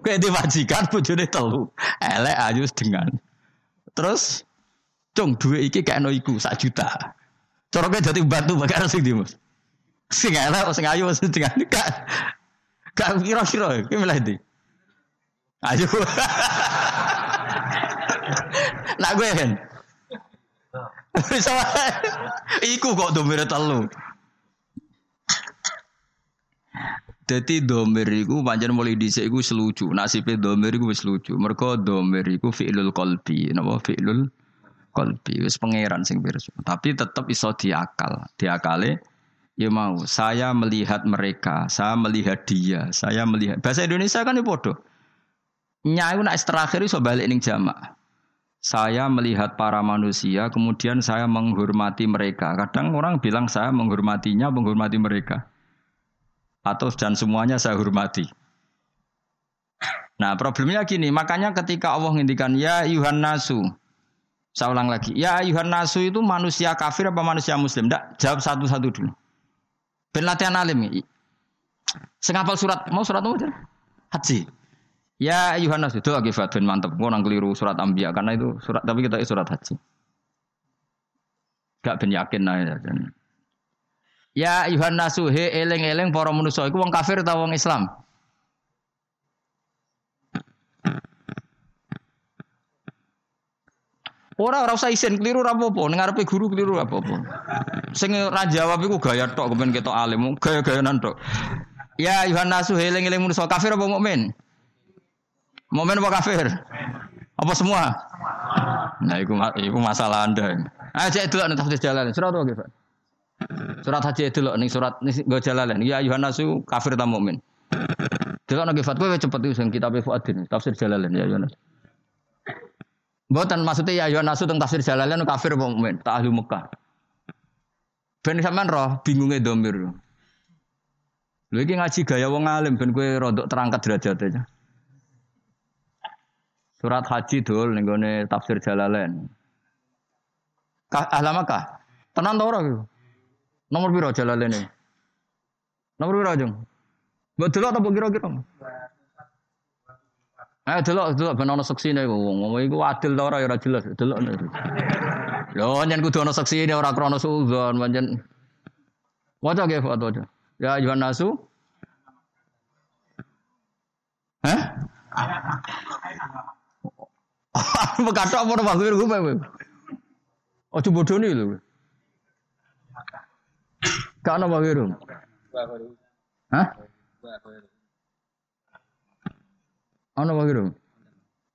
A: Kowe di majikan bojone telu. Elek ayu dengan. Terus cung duwe iki kena iku sak juta. Cara kowe dadi pembantu bakal sing ndi, Mas? Sing elek sing ayu sing dengan gak gak kira-kira kowe miladi. Ayo. Nak gue kan. Iku kok domire telu. Jadi domir iku pancen mulai dhisik selucu. Nasibe domir iku wis lucu. Mergo domir iku fi'lul qalbi. Napa fi'lul wis pangeran sing pirsa. Tapi tetap iso diakal. Diakale ya mau saya melihat mereka, saya melihat dia, saya melihat. Bahasa Indonesia kan ya bodoh. Nyai nak terakhir iso balik ning jamak. Saya melihat para manusia, kemudian saya menghormati mereka. Kadang orang bilang saya menghormatinya, menghormati mereka atau dan semuanya saya hormati. Nah problemnya gini, makanya ketika Allah ngintikan ya Yuhan Nasu, saya ulang lagi, ya Yuhan Nasu itu manusia kafir apa manusia muslim? Tidak, jawab satu-satu dulu. Ben latihan alim. Sengapal surat, mau surat apa? Haji. Ya Yohanes itu lagi Fatun mantep. Gua nang keliru surat Ambiya karena itu surat tapi kita surat haji. Gak ben yakin aja. Ya Yohanes he eleng-eleng para manusa iku wong kafir atau wong Islam? Ora ora usah isin keliru ora apa-apa, ning guru keliru ora apa-apa. Sing ora jawab iku gaya tok kepen ketok alim, gaya-gayanan tok. Ya Yohanes eling-eling manusa kafir apa mukmin? Mukmin apa kafir? Apa semua? Nah, itu, itu masalah Anda. Ayo cek dulu nih jalan. Surat apa gitu? Surat haji dulu nih surat nih gue jalan. Ya Yohanasu kafir tak mukmin. Dulu nih Fat gue cepet itu yang kitab Fuadin tafsir jalan ya Yohanas. Buatan maksudnya ya Yohanasu tentang tafsir jalan kafir apa mukmin? Tak ahli Mekah. Ben sampean roh bingungnya domir. Lho iki ngaji gaya wong alim ben kowe rodok terangkat derajatnya. Surat haji dul ning gone tafsir Jalalain. Ka ahlama kah? Tenan ta ora? Nomor piro ini? Nomor piro jeng? Mbok delok ta kira-kira? Eh delok delok ben ana seksine iku wong iku adil ta ora ya ora jelas delok. Lho nyen kudu ana seksine ora krana suzon pancen. Waca ge foto aja. Ya ayuhan nasu. Hah? Mekatok apa ora wae gue kowe. Ojo bodoni lho. Gak ana wae Hah? Ana wae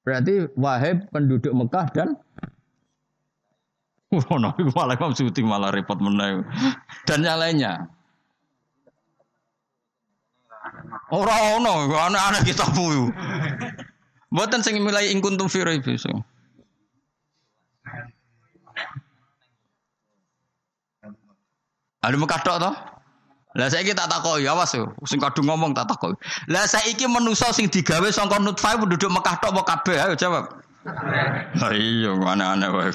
A: Berarti Wahib penduduk Mekah dan Wah, oh, malah Imam Suti malah repot menang. Dan yang lainnya. Ora ono, ana-ana kita puyu. Mboten sing mulai ing kuntum fi raib Ada Mekah tok to? Lah saiki tak takoki, awas yo. Sing kadung ngomong tak takoki. Lah saiki manusa sing digawe sangka nutfah penduduk Mekah tok apa kabeh? Ayo jawab. Lah iya, mana-ana wae.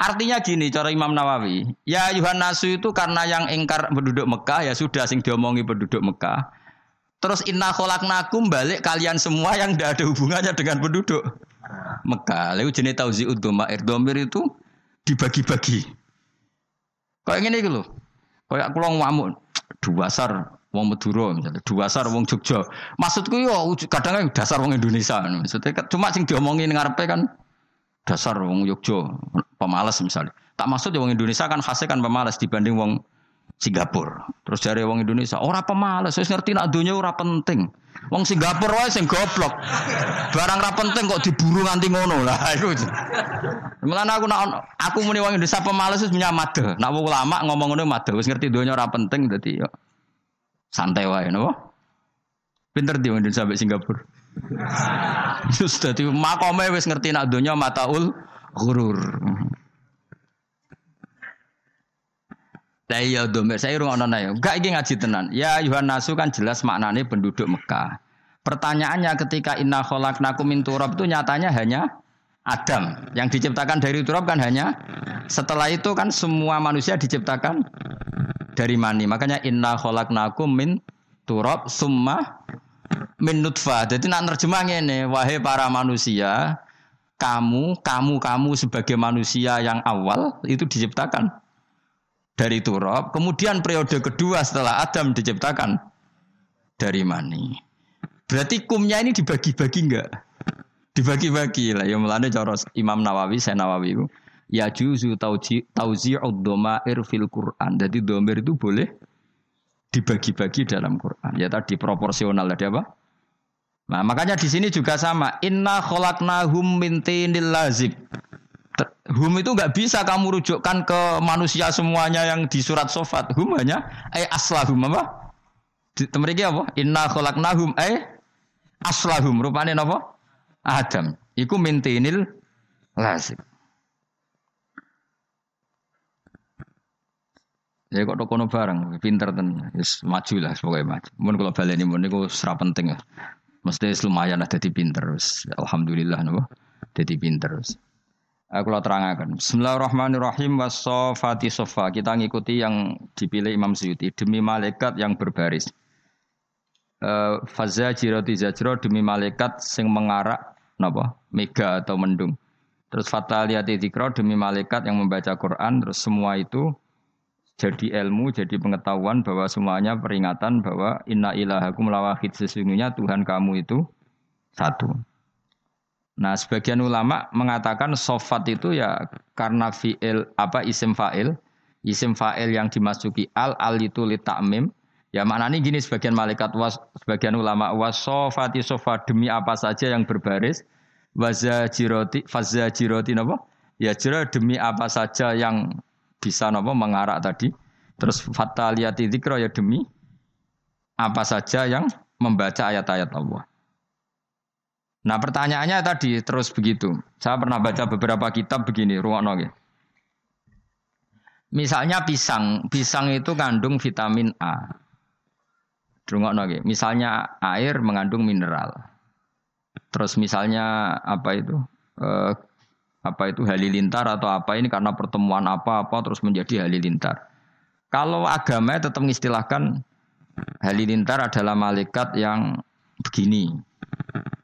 A: Artinya gini cara Imam Nawawi, ya Yuhan Nasu itu karena yang ingkar penduduk Mekah ya sudah sing diomongi penduduk Mekah. Terus inna khalaqnakum balik kalian semua yang tidak ada hubungannya dengan penduduk Mekah. Lalu jenis tauzi'ud domair. Domir itu dibagi-bagi. Kayak gini gitu loh. Kayak kulong ngamuk. Dua sar wong Madura misalnya. Dua sar wong Jogja. Maksudku yo kadang dasar wong Indonesia. Maksudnya cuma sing diomongin ngarepe kan dasar wong Yogyo pemalas misalnya. Tak maksud ya wong Indonesia kan khasnya kan pemalas dibanding wong Singapura. Terus dari wong Indonesia, ora pemalas, wis ngerti nak dunia ora penting. Wong Singapura wae sing goblok. Barang ora penting kok diburu nganti ngono lah iku. Mulane aku nak aku muni wong Indonesia pemalas wis menyamad. Nak wong ulama ngomong ngono mad, wis ngerti dunia ora penting dadi yo santai wae napa. Pinter di Indonesia sampai Singapura. Terus dadi makome wis ngerti nak donya mataul ghurur. Lah iya domir saya rungokno ya. Enggak iki ngaji tenan. Ya Yuhan Nasu kan jelas maknanya penduduk Mekah. Pertanyaannya ketika inna khalaqnakum min turab itu nyatanya hanya Adam. Yang diciptakan dari turab kan hanya setelah itu kan semua manusia diciptakan dari mani. Makanya inna khalaqnakum min turab summa min nutfah. Jadi nak terjemah ini, wahai para manusia, kamu, kamu, kamu sebagai manusia yang awal itu diciptakan dari turab. Kemudian periode kedua setelah Adam diciptakan dari mani. Berarti kumnya ini dibagi-bagi enggak? Dibagi-bagi lah. Ya melanda cara Imam Nawawi, saya Nawawi itu. Ya juzu tauzi'ud domair fil Quran. Jadi domir itu boleh dibagi-bagi dalam Quran. Ya tadi proporsional ada apa? Nah, makanya di sini juga sama. Inna khalaqnahum min tinil lazib. Hum itu nggak bisa kamu rujukkan ke manusia semuanya yang di surat sofat. Hum hanya eh aslahum apa? Mereka apa? Inna khalaqnahum eh aslahum. Rupanya apa? Adam. Iku min tinil lazib. Ya kok kono bareng, pinter ten, yes, maju lah pokoknya maju. Mungkin kalau balik ini mungkin itu serap penting ya. Mesti lumayan lah jadi pinter. Alhamdulillah jadi pinter. Aku lo terangkan. Bismillahirrahmanirrahim. Wasofati sofa. Kita ngikuti yang dipilih Imam Suyuti demi malaikat yang berbaris. uh, faza jiroti zajro demi malaikat sing mengarak napa mega atau mendung. Terus fataliyati dzikra demi malaikat yang membaca Quran terus semua itu jadi ilmu, jadi pengetahuan bahwa semuanya peringatan bahwa inna ilahakum lawahid sesungguhnya Tuhan kamu itu satu. Nah, sebagian ulama mengatakan sofat itu ya karena fi'il apa isim fa'il, isim fa'il yang dimasuki al al itu li ta'mim. Ya maknanya gini sebagian malaikat was sebagian ulama was sofati sofa demi apa saja yang berbaris waza jiroti fazza jiroti napa? Ya jira demi apa saja yang bisa napa mengarak tadi. Terus fataliyati dzikra ya demi apa saja yang membaca ayat-ayat Allah. Nah pertanyaannya tadi terus begitu. Saya pernah baca beberapa kitab begini, ruang ya. Misalnya pisang, pisang itu kandung vitamin A. Rungokno Misalnya air mengandung mineral. Terus misalnya apa itu? Eh, apa itu halilintar atau apa ini karena pertemuan apa-apa terus menjadi halilintar. Kalau agama tetap mengistilahkan halilintar adalah malaikat yang begini,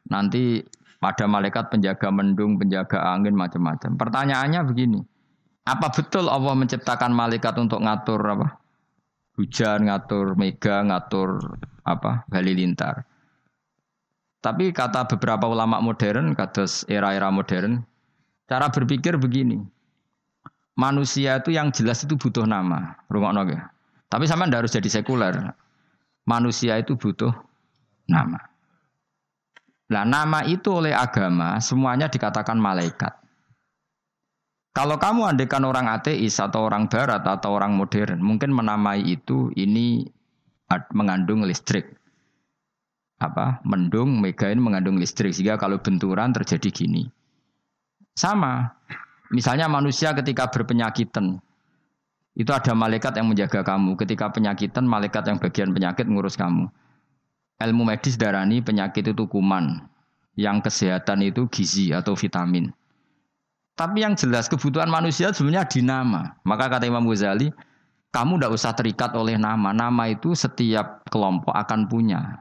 A: Nanti ada malaikat penjaga mendung, penjaga angin, macam-macam. Pertanyaannya begini, apa betul Allah menciptakan malaikat untuk ngatur apa? Hujan, ngatur mega, ngatur apa? Halilintar. Tapi kata beberapa ulama modern, kata era-era modern, cara berpikir begini. Manusia itu yang jelas itu butuh nama, rumah ya. Tapi sama ndak harus jadi sekuler. Manusia itu butuh nama. Nah nama itu oleh agama semuanya dikatakan malaikat. Kalau kamu andekan orang ateis atau orang barat atau orang modern, mungkin menamai itu ini mengandung listrik. Apa? Mendung, mega ini mengandung listrik sehingga kalau benturan terjadi gini. Sama. Misalnya manusia ketika berpenyakitan, itu ada malaikat yang menjaga kamu. Ketika penyakitan, malaikat yang bagian penyakit ngurus kamu. Ilmu medis darani penyakit itu kuman, yang kesehatan itu gizi atau vitamin. Tapi yang jelas kebutuhan manusia sebenarnya dinama. Maka kata Imam Ghazali, kamu tidak usah terikat oleh nama. Nama itu setiap kelompok akan punya.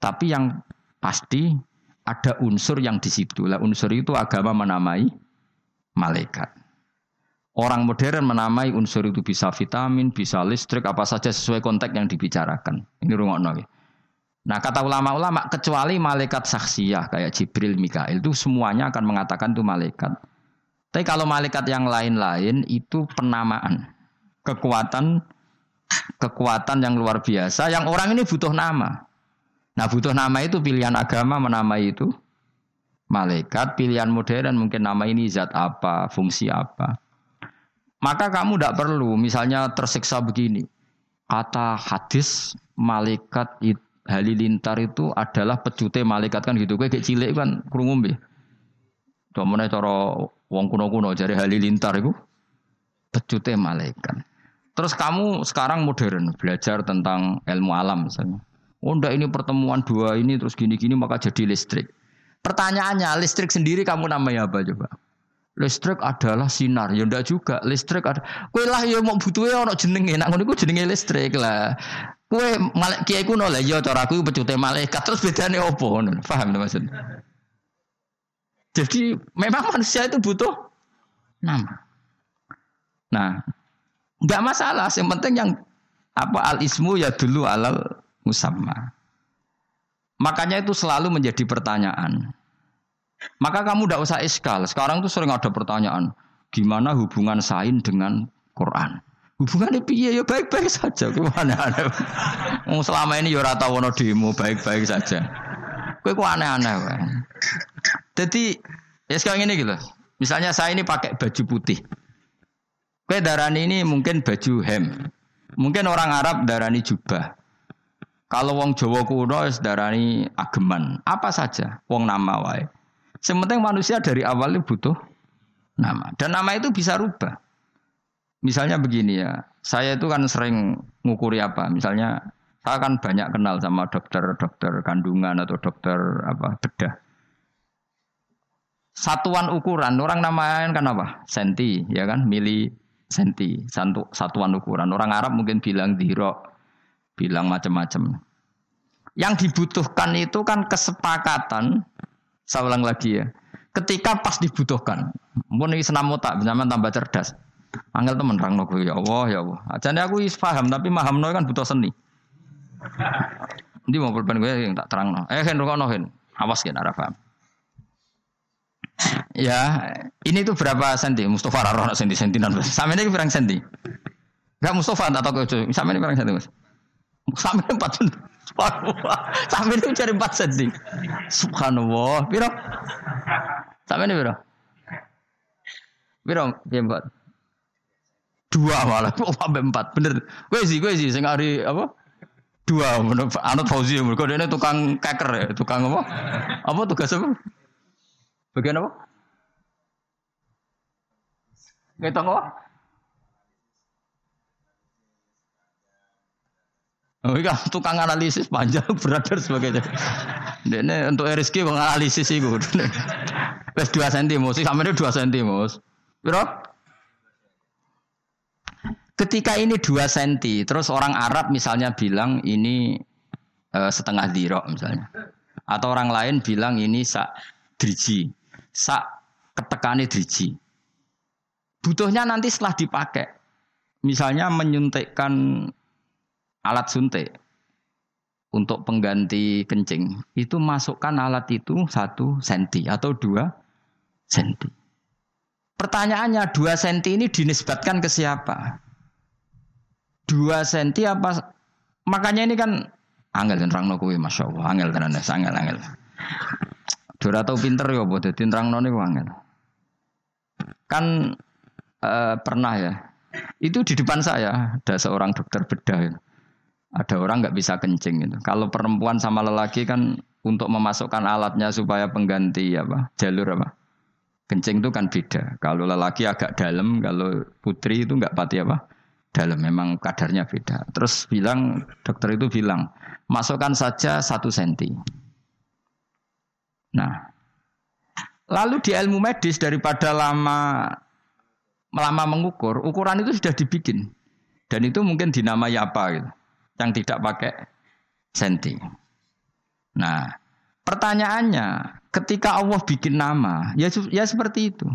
A: Tapi yang pasti ada unsur yang di situ. Lah unsur itu agama menamai malaikat. Orang modern menamai unsur itu bisa vitamin, bisa listrik, apa saja sesuai konteks yang dibicarakan. Ini rumah nabi. Nah kata ulama-ulama kecuali malaikat saksiyah kayak Jibril, Mikail itu semuanya akan mengatakan itu malaikat. Tapi kalau malaikat yang lain-lain itu penamaan, kekuatan kekuatan yang luar biasa yang orang ini butuh nama. Nah butuh nama itu pilihan agama menamai itu malaikat, pilihan modern mungkin nama ini zat apa, fungsi apa. Maka kamu tidak perlu misalnya tersiksa begini. Kata hadis malaikat itu halilintar itu adalah pecute malaikat kan gitu. Kowe kayak cilik kan krungu nggih. Domone cara wong kuno-kuno jari halilintar itu pecute malaikat. Terus kamu sekarang modern belajar tentang ilmu alam misalnya. Oh enggak ini pertemuan dua ini terus gini-gini maka jadi listrik. Pertanyaannya listrik sendiri kamu namanya apa coba? Listrik adalah sinar, ya ndak juga. Listrik ada. Kue lah ya mau butuhnya orang jenenge, nak ngono jenenge listrik lah. Kue malek kiai kuno lah ya cara aku pecute malaikat terus bedane opo Paham maksud? Jadi memang manusia itu butuh nama. Nah, nggak masalah. Yang penting yang apa al ismu ya dulu alal musamma. Makanya itu selalu menjadi pertanyaan. Maka kamu tidak usah iskal. Sekarang tuh sering ada pertanyaan, gimana hubungan sain dengan Quran? Hubungannya piye ya baik-baik saja. Gimana selama ini ya ora tau demo baik-baik saja. Kowe kok aneh-aneh Jadi ya sekarang ini gitu. Misalnya saya ini pakai baju putih. Kowe darani ini mungkin baju hem. Mungkin orang Arab darani jubah. Kalau wong Jawa kuno darani ageman. Apa saja wong nama wae. Sementing manusia dari awal butuh nama. Dan nama itu bisa rubah. Misalnya begini ya, saya itu kan sering ngukuri apa? Misalnya saya kan banyak kenal sama dokter-dokter kandungan atau dokter apa bedah. Satuan ukuran orang namain kan apa? Senti, ya kan? Mili senti, satu, satuan ukuran. Orang Arab mungkin bilang diro, bilang macam-macam. Yang dibutuhkan itu kan kesepakatan. Saya ulang lagi ya. Ketika pas dibutuhkan. Mungkin ini senam otak, zaman tambah cerdas. Angel temen rang ya Allah ya Allah. Jadi aku is paham tapi paham no kan butuh seni. Nanti mau pulpen gue yang tak terang no. Eh hen no hen. Awas kan arah paham. Ya, ini tuh berapa senti? Mustafa Raro senti sentinan. Sampai ini berapa senti? Gak Mustafa tak tahu ke Sampai ini berapa senti mas? Sampai ini empat Sampai ini cari empat senti. Subhanallah. Biro? Sampai ini biro? Biro? Empat. Dua malah. Oh, sampai empat. Bener. Gue sih, gue sih. Saya hari apa? Dua. Anut Fauzi. Mereka ini tukang keker ya. Tukang apa? Apa tugas apa? Bagian apa? Ngitung apa? Oh iya, tukang analisis panjang dan sebagainya. Ini untuk RSK menganalisis itu. Wes dua senti mus, sampai ini dua senti mus. Bro? Ketika ini dua senti, terus orang Arab misalnya bilang ini uh, setengah dirok misalnya, atau orang lain bilang ini sak driji sak ketekane driji. Butuhnya nanti setelah dipakai. Misalnya menyuntikkan alat suntik untuk pengganti kencing. Itu masukkan alat itu satu senti atau dua senti. Pertanyaannya dua senti ini dinisbatkan ke siapa? Dua senti apa? Makanya ini kan angel dan rang masya Allah, angel tenan, angel angel. Dora tau pinter ya apa dadi nerangno niku angel. Kan uh, pernah ya. Itu di depan saya ada seorang dokter bedah. Ya. Ada orang nggak bisa kencing gitu. Kalau perempuan sama lelaki kan untuk memasukkan alatnya supaya pengganti apa jalur apa kencing itu kan beda. Kalau lelaki agak dalam, kalau putri itu nggak pati apa dalam. Memang kadarnya beda. Terus bilang dokter itu bilang masukkan saja satu senti. Nah, lalu di ilmu medis daripada lama lama mengukur, ukuran itu sudah dibikin. Dan itu mungkin dinamai apa gitu, yang tidak pakai senti. Nah, pertanyaannya, ketika Allah bikin nama, ya ya seperti itu.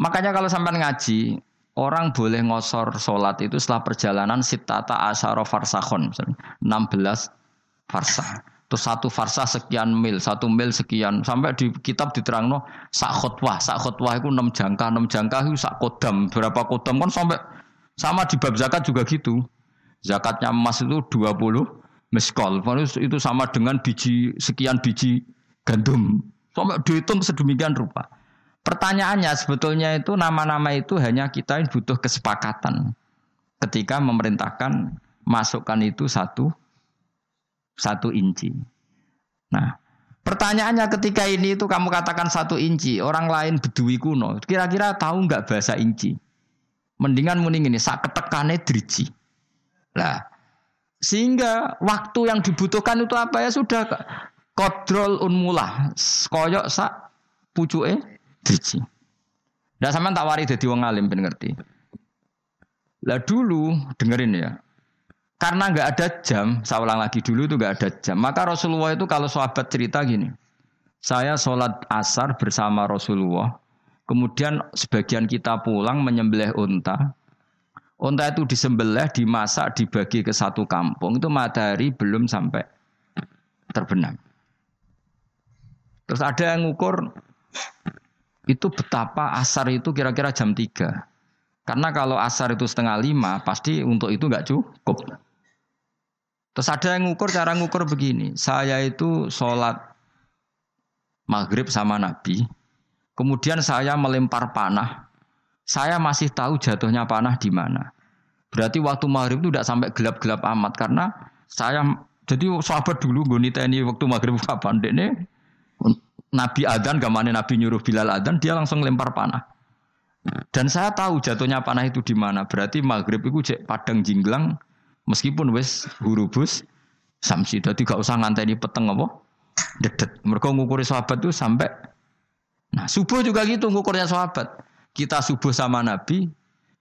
A: Makanya kalau sampai ngaji, orang boleh ngosor sholat itu setelah perjalanan sitata asyara farsahon, 16 farsah. Terus satu farsa sekian mil, satu mil sekian. Sampai di kitab diterangno sak khutwah, sak khutwah itu enam jangka, enam jangka itu sak kodam. Berapa kodam kan sampai sama di bab zakat juga gitu. Zakatnya emas itu 20 meskol. Itu sama dengan biji sekian biji gandum. Sampai dihitung sedemikian rupa. Pertanyaannya sebetulnya itu nama-nama itu hanya kita yang butuh kesepakatan ketika memerintahkan masukkan itu satu satu inci. Nah, pertanyaannya ketika ini itu kamu katakan satu inci, orang lain bedui kuno, kira-kira tahu nggak bahasa inci? Mendingan mending ini sak ketekane driji. Lah, sehingga waktu yang dibutuhkan itu apa ya sudah kontrol unmulah, koyok sak pucuke driji. Nah sama tak wari jadi wong alim ben ngerti. Lah dulu dengerin ya, karena nggak ada jam, saya ulang lagi dulu itu nggak ada jam. Maka Rasulullah itu kalau sahabat cerita gini, saya sholat asar bersama Rasulullah. Kemudian sebagian kita pulang menyembelih unta. Unta itu disembelih, dimasak, dibagi ke satu kampung. Itu matahari belum sampai terbenam. Terus ada yang ngukur itu betapa asar itu kira-kira jam 3. Karena kalau asar itu setengah lima, pasti untuk itu nggak cukup. Terus ada yang ngukur cara ngukur begini. Saya itu sholat maghrib sama Nabi. Kemudian saya melempar panah. Saya masih tahu jatuhnya panah di mana. Berarti waktu maghrib itu tidak sampai gelap-gelap amat karena saya jadi sahabat dulu gue ini waktu maghrib kapan ini Nabi Adan gamane Nabi nyuruh Bilal Adan dia langsung lempar panah. Dan saya tahu jatuhnya panah itu di mana. Berarti maghrib itu cek padang jinglang Meskipun wis hurubus samsi, jadi gak usah nganteni peteng apa dedet. Mereka ngukuri sahabat itu sampai Nah, subuh juga gitu ngukurnya sahabat. Kita subuh sama Nabi,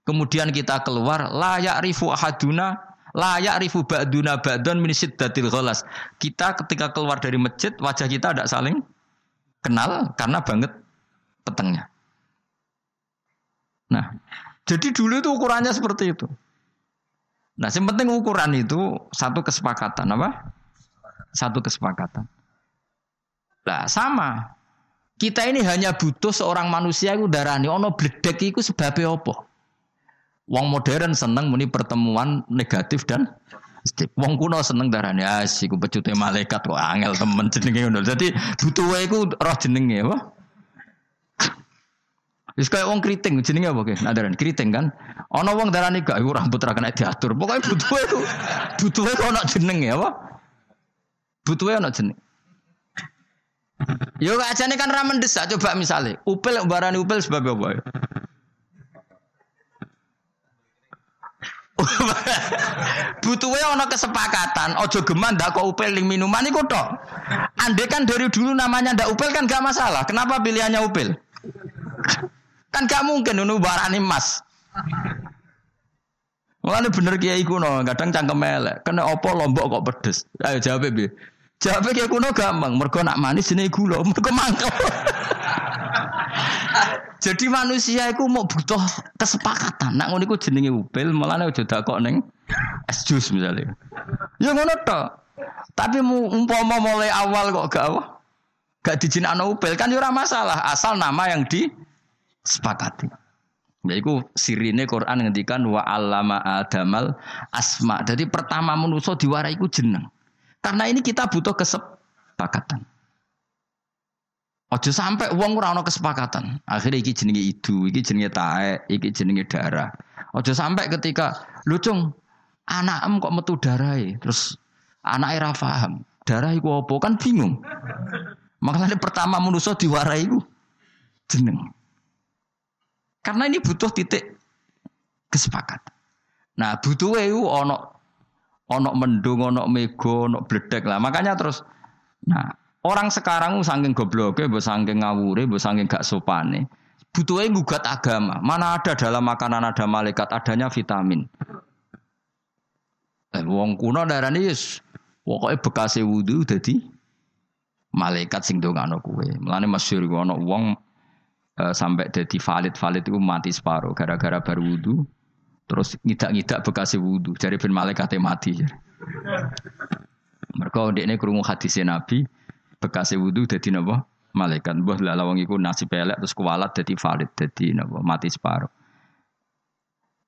A: kemudian kita keluar, layak rifu ahaduna Layak rifu ba'duna ba'dun min syiddatil ghalas. Kita ketika keluar dari masjid, wajah kita tidak saling kenal karena banget petengnya. Nah, jadi dulu itu ukurannya seperti itu. Nah, yang penting ukuran itu satu kesepakatan apa? Satu kesepakatan. Nah, sama. Kita ini hanya butuh seorang manusia itu darani ono bledek itu sebabnya apa? Wong modern seneng muni pertemuan negatif dan. Wong kuno seneng darane asik ku pecute malaikat kok angel temen jenenge ngono. Dadi butuhe iku roh jenenge apa? Wis kaya wong kriting jenenge apa ki? Nadaran kriting kan. Ana wong darane gak iku rambut ra kena diatur. Pokoke iku butuhe kok ana jenenge apa? Butuhe ana jeneng. Yo ajane kan ra mendesak coba misalnya. Upil barani upil sebab apa ya? Butuhnya ono kesepakatan, ojo geman ndak kok upel ling minuman iku tok. Ande kan dari dulu namanya ndak upel kan gak masalah. Kenapa pilihannya upel? kan gak mungkin nunu barani emas. Mulane bener kiai kuno, kadang cangkem elek. Kena opo lombok kok pedes. Ayo jawab bi. Jawab kiai kuno gampang. Mergo nak manis jenenge gula, mergo mangkel. Jadi manusia itu mau butuh kesepakatan. Nak ngono iku jenenge upil, mulane aja kok neng es jus misalnya. Ya ngono tok. Tapi umpama mulai awal kok gak apa? Gak dijinakno upil kan ya ora masalah, asal nama yang disepakati. Ya iku sirine Quran ngendikan wa allama adamal asma. Jadi pertama manusia diwarai iku jeneng. Karena ini kita butuh kesepakatan. Ojo sampai uang ora ono kesepakatan. Akhirnya iki jenenge idu, iki jenenge tae, iki jenenge darah. Ojo sampai ketika lucung anak em kok metu darah terus anak era paham. Darah iku apa kan bingung. Makanya pertama manusia diwarai iku jeneng. Karena ini butuh titik kesepakatan. Nah, butuh itu ono ono mendung, ono mego, ono bledek lah. Makanya terus nah Orang sekarang saking gobloknya, bu saking ngawure, bu saking gak sopane. Butuhnya gugat agama. Mana ada dalam makanan ada malaikat, adanya vitamin. Eh, wong kuno darani yes, pokoknya bekas wudhu jadi malaikat sing dongano kue. Melane masyhur ono wong e, sampai jadi valid valid itu mati separuh gara-gara baru wudhu. Terus ngidak-ngidak bekas wudhu. Jadi ben malaikatnya mati. Mereka ini kerungu hadisnya Nabi bekas wudhu jadi napa malaikat mbah lah lawang iku nasib terus kualat jadi valid jadi napa mati separuh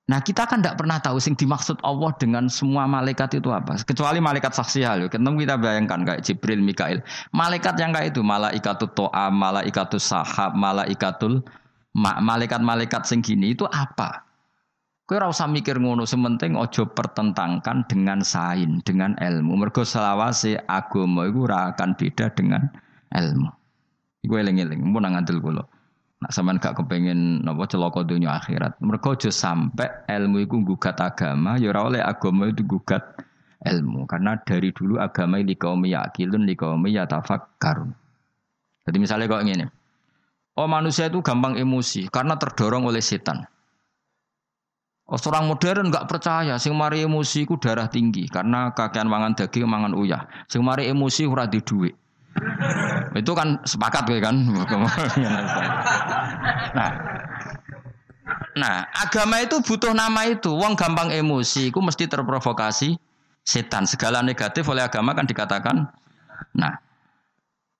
A: Nah kita kan tidak pernah tahu sing dimaksud Allah dengan semua malaikat itu apa. Kecuali malaikat saksi hal. Ketemu kita bayangkan kayak Jibril, Mikail. Malaikat yang kayak itu, malaikatul to'a, malaikatul sahab, malaikatul ma malaikat-malaikat sing gini itu apa? Ora usah mikir ngono, sementing ojo pertentangkan dengan sain, dengan ilmu. Mergo selawase agama ora akan beda dengan ilmu. Iku eling-eling, nang ngandel kula. Nak sampean gak kepengin napa celaka dunia akhirat. Mergo aja sampai ilmu iku gugat agama, ya oleh agama itu gugat ilmu. Karena dari dulu agama ini kaum yakilun, li kaum yatafakkarun. Jadi misalnya kok ngene. Oh manusia itu gampang emosi karena terdorong oleh setan. Seorang modern nggak percaya, sing mari emosi ku darah tinggi karena kakean mangan daging, mangan uyah. Sing mari emosi ora di duit. Itu kan sepakat kan. nah, nah, agama itu butuh nama itu. Wong gampang emosi, ku mesti terprovokasi setan. Segala negatif oleh agama kan dikatakan. Nah,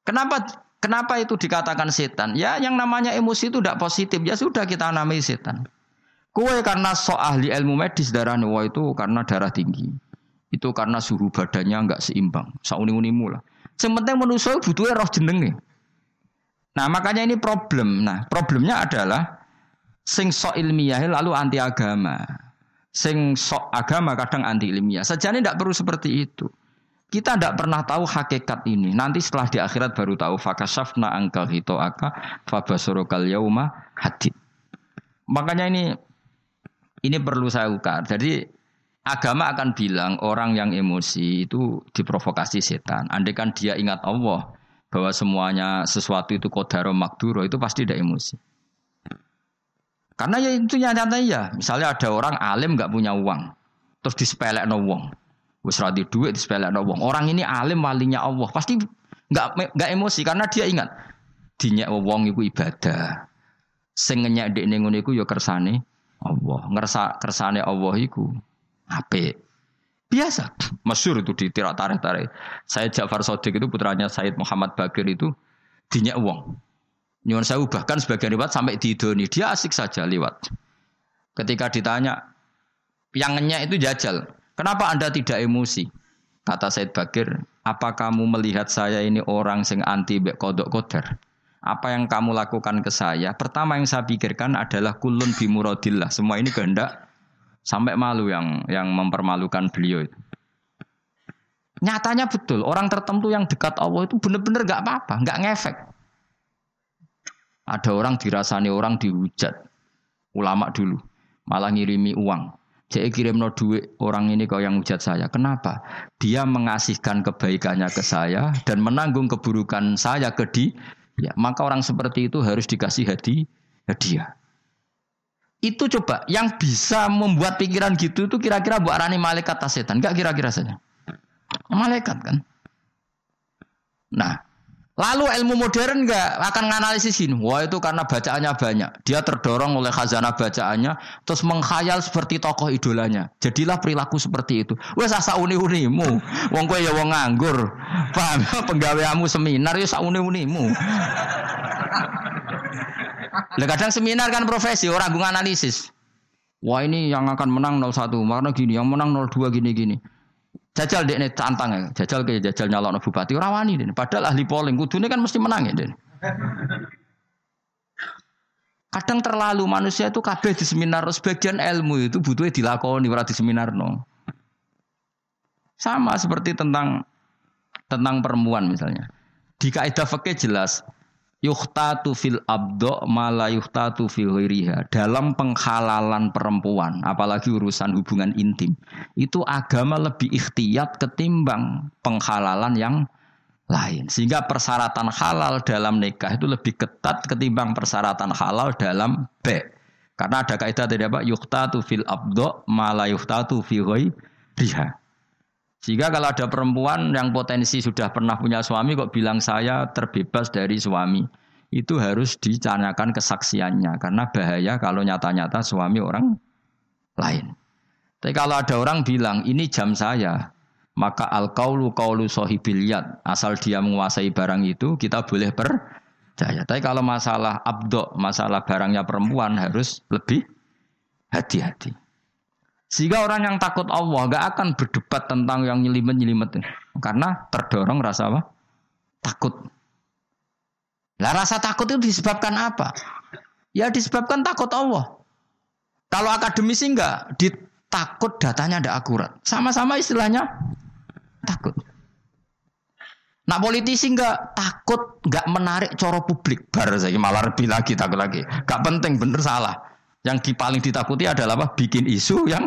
A: kenapa kenapa itu dikatakan setan? Ya, yang namanya emosi itu tidak positif. Ya sudah kita namai setan. Kue karena so ahli ilmu medis darah wah itu karena darah tinggi. Itu karena suhu badannya nggak seimbang. Sauni-unimu lah. Sementing manusia butuhnya roh jenenge. Nah makanya ini problem. Nah problemnya adalah sing so ilmiah lalu anti agama. Sing so agama kadang anti ilmiah. Sejane tidak perlu seperti itu. Kita tidak pernah tahu hakikat ini. Nanti setelah di akhirat baru tahu. Fakasafna angkal hito aka fabasorokal yauma hadid. Makanya ini ini perlu saya ukar. Jadi agama akan bilang orang yang emosi itu diprovokasi setan. Andai kan dia ingat Allah bahwa semuanya sesuatu itu kodaro makduro itu pasti tidak emosi. Karena ya itu nyata ya. Misalnya ada orang alim nggak punya uang, terus disepelekno wong. Wis ra duit disepelekno wong. Orang ini alim walinya Allah. Pasti nggak nggak emosi karena dia ingat dinyek wong iku ibadah. Sing ngenyek ndekne ngono iku ya kersane Allah. Ngerasa kersane Allah iku apik. Biasa. Masyur itu di tirak tarik-tarik. Said Ja'far Sodik itu putranya Said Muhammad Bagir itu dinyek wong. Nyuwun sewu bahkan sebagian lewat sampai di Doni. Dia asik saja lewat. Ketika ditanya, yang ngenyek itu jajal. Kenapa Anda tidak emosi? Kata Said Bagir, apa kamu melihat saya ini orang sing anti bek kodok koder? Apa yang kamu lakukan ke saya? Pertama yang saya pikirkan adalah kulun bimurodillah. Semua ini kehendak sampai malu yang yang mempermalukan beliau itu. Nyatanya betul, orang tertentu yang dekat Allah itu benar-benar gak apa-apa, gak ngefek. Ada orang dirasani orang dihujat, ulama dulu, malah ngirimi uang. Saya kirim no duit orang ini kau yang hujat saya. Kenapa? Dia mengasihkan kebaikannya ke saya dan menanggung keburukan saya ke dia. Ya, maka orang seperti itu harus dikasih hadiah. hadiah. Itu coba yang bisa membuat pikiran gitu itu kira-kira buat arani malaikat atau setan? Enggak kira-kira saja. Malaikat kan. Nah, Lalu ilmu modern enggak akan menganalisis ini. Wah itu karena bacaannya banyak. Dia terdorong oleh khazanah bacaannya, terus menghayal seperti tokoh idolanya. Jadilah perilaku seperti itu. Wes asa uni-unimu. Wong kowe ya wong nganggur. Paham? Penggaweamu seminar ya sak uni-unimu. Lah kadang seminar kan profesi, orang gue analisis. Wah ini yang akan menang 01, karena gini, yang menang 02 gini-gini. Jajal dek nih tantang ya, jajal kayak jajal nyalon bupati orang wani deh. Padahal ahli polling ini kan mesti menang ya deh. Kadang terlalu manusia itu kabeh di seminar, sebagian ilmu itu butuhnya dilakoni ora di seminar no. Sama seperti tentang tentang perempuan misalnya. Di kaidah fikih jelas yuhtatu fil abdo mala yuhtatu fil ghairiha. Dalam penghalalan perempuan, apalagi urusan hubungan intim, itu agama lebih ikhtiyat ketimbang penghalalan yang lain. Sehingga persyaratan halal dalam nikah itu lebih ketat ketimbang persyaratan halal dalam B. Karena ada kaidah dari apa? Yuhtatu fil abdo mala yuhtatu fil ghairiha. Sehingga kalau ada perempuan yang potensi sudah pernah punya suami kok bilang saya terbebas dari suami. Itu harus dicanyakan kesaksiannya. Karena bahaya kalau nyata-nyata suami orang lain. Tapi kalau ada orang bilang ini jam saya. Maka al kaulu kaulu sohibiliyat. Asal dia menguasai barang itu kita boleh percaya. Tapi kalau masalah abdo, masalah barangnya perempuan harus lebih hati-hati. Sehingga orang yang takut Allah gak akan berdebat tentang yang nyelimet-nyelimet. Karena terdorong rasa apa? Takut. Lah rasa takut itu disebabkan apa? Ya disebabkan takut Allah. Kalau akademisi enggak, ditakut datanya tidak akurat. Sama-sama istilahnya takut. Nah politisi enggak takut, enggak menarik coro publik. Bar saya malah lebih lagi takut lagi. Gak penting bener salah. Yang paling ditakuti adalah apa? Bikin isu yang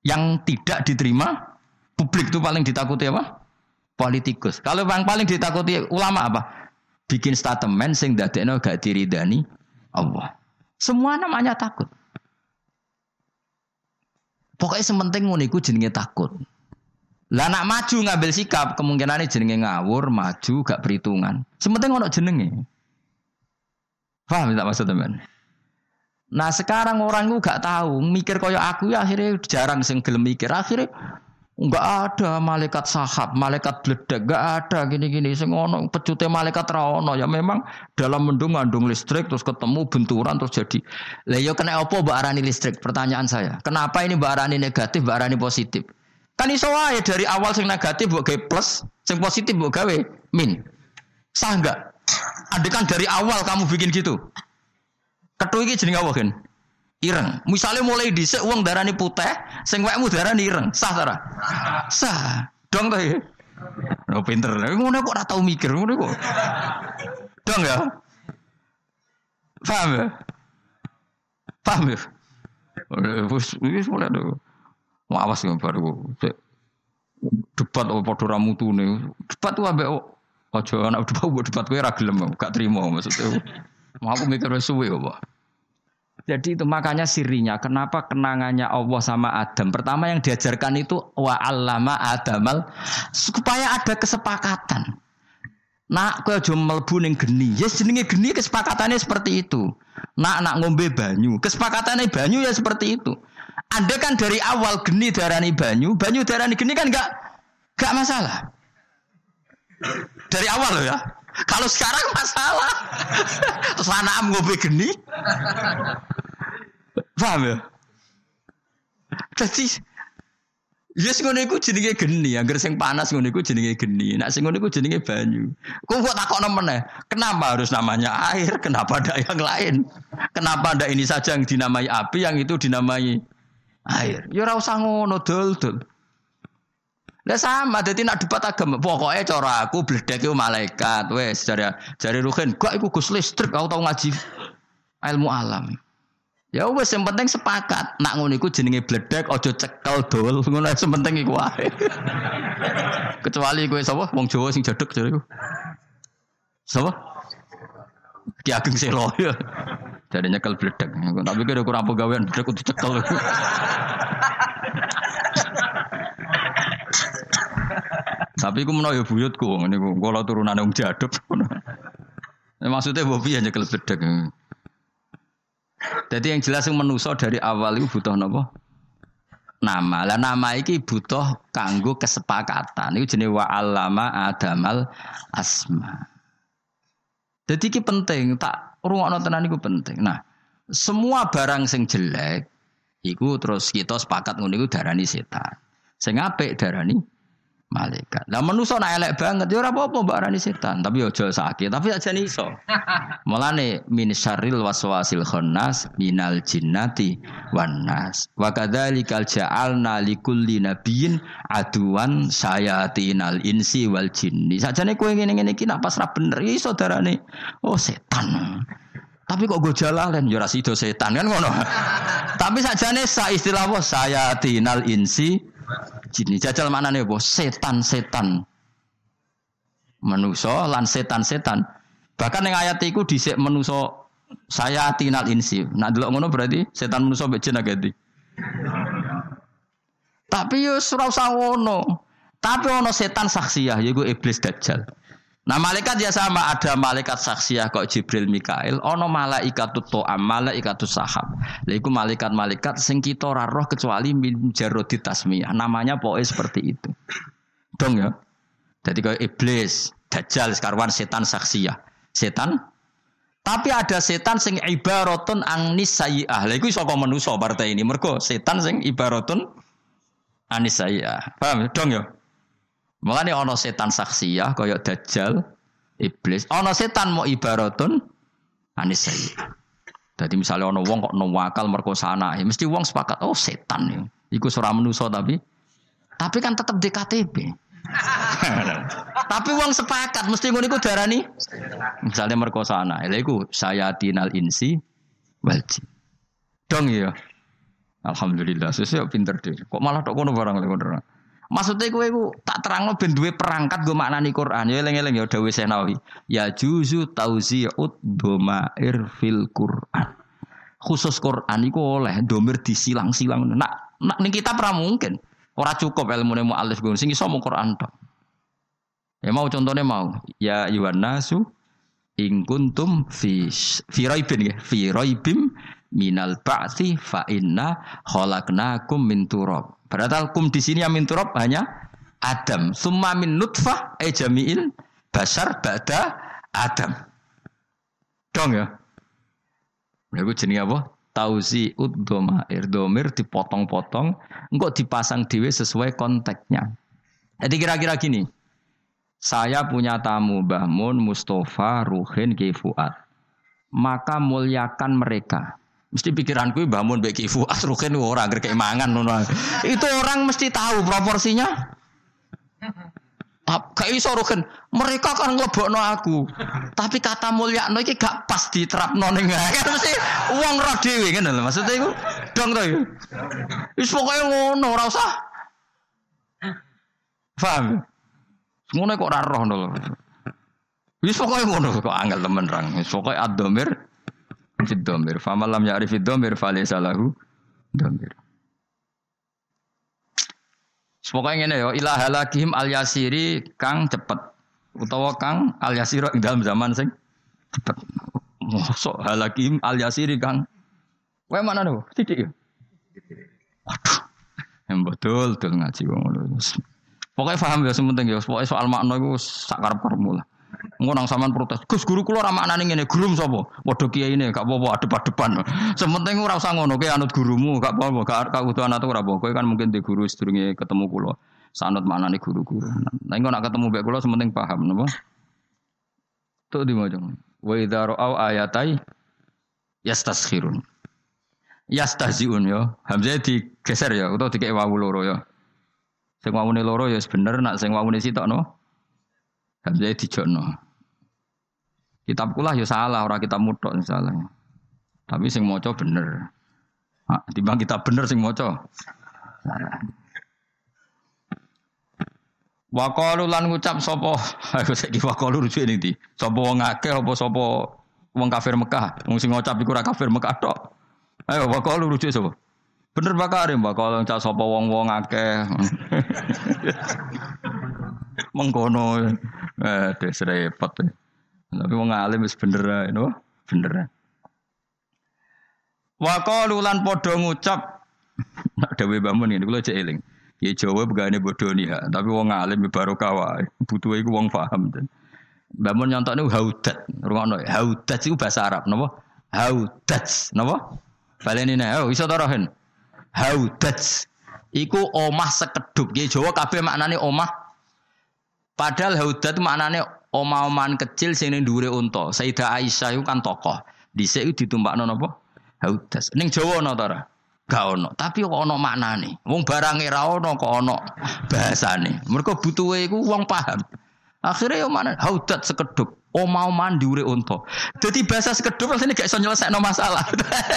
A: yang tidak diterima publik itu paling ditakuti apa? Politikus. Kalau yang paling ditakuti ulama apa? Bikin statement sing dadekno gak diridani Allah. Semua namanya takut. Pokoknya sementing ngono iku jenenge takut. Lah nak maju ngambil sikap kemungkinan jenenge ngawur, maju gak perhitungan. Sementing ono jenenge. Paham tak maksud teman? Nah sekarang orang itu gak tahu mikir koyo aku ya akhirnya jarang sing gelem mikir akhirnya nggak ada malaikat sahab, malaikat bledek, nggak ada gini-gini. Sing ono pecute malaikat rawono ya memang dalam mendung ngandung listrik terus ketemu benturan terus jadi. Lah yo kena opo mbak listrik? Pertanyaan saya. Kenapa ini mbak arani negatif, mbak arani positif? Kan iso wae dari awal sing negatif mbok gawe plus, sing positif mbok gawe min. Sah enggak? Adekan dari awal kamu bikin gitu. Kethu iki jenenge apa kan? Ireng. Misalnya mulai dhisik wong darani putih, sing wekmu darani ireng. Sah ta Sah. Dong ta ya? Oh pinter. Ngono kok ora tau mikir ngono kok. Dong ya? Paham ya? Paham ya? Wis wis mulai do. Mau awas ya baru. Debat apa padha ra mutune. Debat ku ambek aja anak debat debat kowe ra gelem gak trimo maksudnya. Mau aku mikir suwe Pak. Jadi itu makanya sirinya kenapa kenangannya Allah sama Adam. Pertama yang diajarkan itu wa allama adamal supaya ada kesepakatan. Nak kowe aja mlebu ning geni. Yes jenenge geni kesepakatannya seperti itu. Nak nak ngombe banyu, kesepakatannya banyu ya seperti itu. Anda kan dari awal geni darani banyu, banyu darani geni kan enggak enggak masalah. Dari awal loh ya. Kalau sekarang masalah. Anak ngombe geni. Paham ya? Jadi Yes ngono iku jenenge geni, angger sing panas ngono iku jenenge geni. Nek sing ngono iku jenenge banyu. Kok kok takokno meneh, kenapa harus namanya air? Kenapa ada yang lain? Kenapa ada ini saja yang dinamai api, yang itu dinamai air? Ya ora usah ngono dul-dul. Lah sama, jadi nak debat agama. Pokoknya cara aku bledek itu malaikat. Wes, jari jari Ruhin, gak iku gus listrik. Aku tahu ngaji ilmu alam. Ya wes yang penting sepakat. Nak ngono iku jenenge bledek ojo cekel dol. Ngono yang penting iku wae. Kecuali kowe sapa wong Jawa sing jaduk jare iku. Sapa? Ki Ageng Selo ya. Jadi nyekel bledek. Tapi kira kurang pegawaian bledek kudu cekel. Tapi aku menawa ya buyutku ngene ku. Kala turunane wong jaduk. Maksudnya bobi hanya nyekel bledek. Jadi yang jelas yang menuso dari awal itu butuh nopo nama. Lah nama iki butuh kanggo kesepakatan. Itu jenis wa alama adamal asma. Jadi ini penting, tak ruang tenan itu penting. Nah, semua barang sing jelek, iku terus kita sepakat ngono darani setan. Sing apik darani malaikat. Lah manusa nak elek banget ya ora apa-apa mbak arani setan, tapi aja sakit, tapi aja iso. Mulane min syarril waswasil khannas minal jinnati wan nas. Wa kadzalikal ja'alna likulli nabiyyin aduan sayatinal insi wal jinni. Sajane kowe ngene-ngene iki nak pasrah bener ya iso darane oh setan. Tapi kok gue jalan ya ora setan kan ngono. Tapi sajane sa istilah apa sayatinal insi Jini jajal mana nih bos? Setan-setan. Menuso lan setan-setan. Bahkan yang ayat itu disek menuso saya tinal insi. Nah dulu ngono berarti setan menuso bejin agati. Tapi yo surau sawono. Tapi ono setan saksiyah yaiku iblis dajjal. Nah malaikat ya sama ada malaikat saksiyah kok Jibril Mikail, ono malaikat to'am, malaikat sahab. Lalu malaikat-malaikat sing kita roh kecuali min jarodi tasmiyah. Namanya pokoknya seperti itu. Dong ya. Jadi kayak iblis, dajjal, sekarwan setan saksiyah. Setan tapi ada setan sing ibaratun angnis sayyah. Lha iku saka manusa partai ini. Mergo setan sing ibaratun anis sayyah. Paham dong ya? Mulane ana setan saksiyah kaya dajjal, iblis. Ana setan mau ibaratun anis Jadi misalnya ana wong kok nawakal merkosa anak, ya mesti wong sepakat, oh setan ya. Iku surah menuso tapi tapi kan tetap DKTB. tapi wong sepakat mesti ngono iku darani misalnya merkosa anak. Lha iku saya tinal insi wal Dong ya. Alhamdulillah, sesuai pinter deh. Kok malah tok kono barang lek Maksudnya gue ku tak terang ben duwe perangkat gue maknani Quran. Ya eleng-eleng ya Dawi Senawi. Ya juzu tauzi'ud domair fil Quran. Khusus Quran iku oleh domir disilang-silang. Nak nak ning kita pra mungkin. Ora cukup ilmu mu alif gue sing iso Quran tok. Ya mau contohnya mau. Ya yuwan nasu ing kuntum fi fi raibin ya. Fi raibim minal ba'thi fa inna khalaqnakum min turab. Padahal kum di sini yang min turab hanya Adam. Summa min nutfah e jami'il basar ba'da Adam. Dong ya. Lagu jenis apa? Tauzi ud domair. Domir dipotong-potong. Enggak dipasang dewe sesuai konteksnya. Jadi kira-kira gini. Saya punya tamu Mbah Mun, Mustafa, Ruhin, Kifuat. Maka muliakan mereka. Mesti pikiranku bangun beki fuas rukin orang gerke mangan Itu orang mesti tahu proporsinya. Kayak iso rukin, mereka kan ngelebokno aku. Tapi kata mulia no iki gak pas diterapno ning kan mesti uang dhewe ngene lho maksudnya iku. Dong to ya. Wis ngono ora usah. Paham? Ngono kok ora roh lho. Wis ngono kok angel temen rang. Wis pokoke adomir fid dhamir. Faman lam ya'rif fid dhamir falaysa lahu dhamir. Pokoknya ngene ya, ilah halakihim al yasiri kang cepet utawa kang al yasiro ing dalam zaman sing cepet. Mosok halakihim al yasiri kang Wae mana nih? Titik ya. Waduh. Yang betul betul ngaji wong. Pokoknya paham ya sementing ya. Pokoknya soal makna iku sak karep-karepmu lah. Engko nang sampean protes. Gus guru kula ora maknane ngene, gurum sapa? Padha kiai ini gak apa-apa adep-adepan. Sementing ora usah ngono, kowe anut gurumu, gak apa-apa, gak kudu anut ora apa. Kan mungkin di guru sedurunge ketemu kula. Sanut maknane guru-guru. Nah, engko nak ketemu mbek kula sementing paham napa? Di macam. Wa idza ra'au ayatai yastaskhirun. Yastahziun yo. Hamzah digeser ya utawa dikek wawu loro ya. Sing wawune loro ya bener, nak sing wawune sitok no. Hamzah dijokno. Kitab kula ya salah, orang kitab mutok salah. Tapi sing maca bener. Nah, timbang kita bener sing maca. Waqalu lan ngucap sapa? Aku saiki waqalu rujuk ning ndi? Sapa wong akeh apa sapa wong kafir Mekah? Wong sing ngucap iku kafir Mekah tok. Ayo waqalu rujuk sapa? Bener bakare Mbak kalau ngucap sapa wong-wong akeh. Mengkono. Eh, des repot. Tapi wong alim wis bener ae, no? Bener. Wa qalu lan padha ngucap nak dawuh bangun ini kula cek eling. Ya Jawa begane bodoh nih ha, tapi wong alim barokah wae. Butuh iku wong paham. Bangun nyontokne haudat. Rungono haudat iku bahasa Arab napa? Haudat napa? Baleni nek oh iso ta rohen. Haudat iku omah sekedhup. Ya Jawa kabeh maknane omah Padahal haudat maknane omah-omahan kecil sing ning dhuwure unta. Sayyidah Aisyah itu kan tokoh. Dhisik iku ditumpakno napa? Haudas. Ning Jawa ana ta ora? Gak ono, tapi kok ono maknane. Wong barang ora ono kok ono bahasane. Mergo butuhe iku wong paham. Akhirnya yo mana haudat sekeduk. Omah-omahan diure unta. Jadi bahasa sekeduk rasanya gak iso nyelesaikno masalah.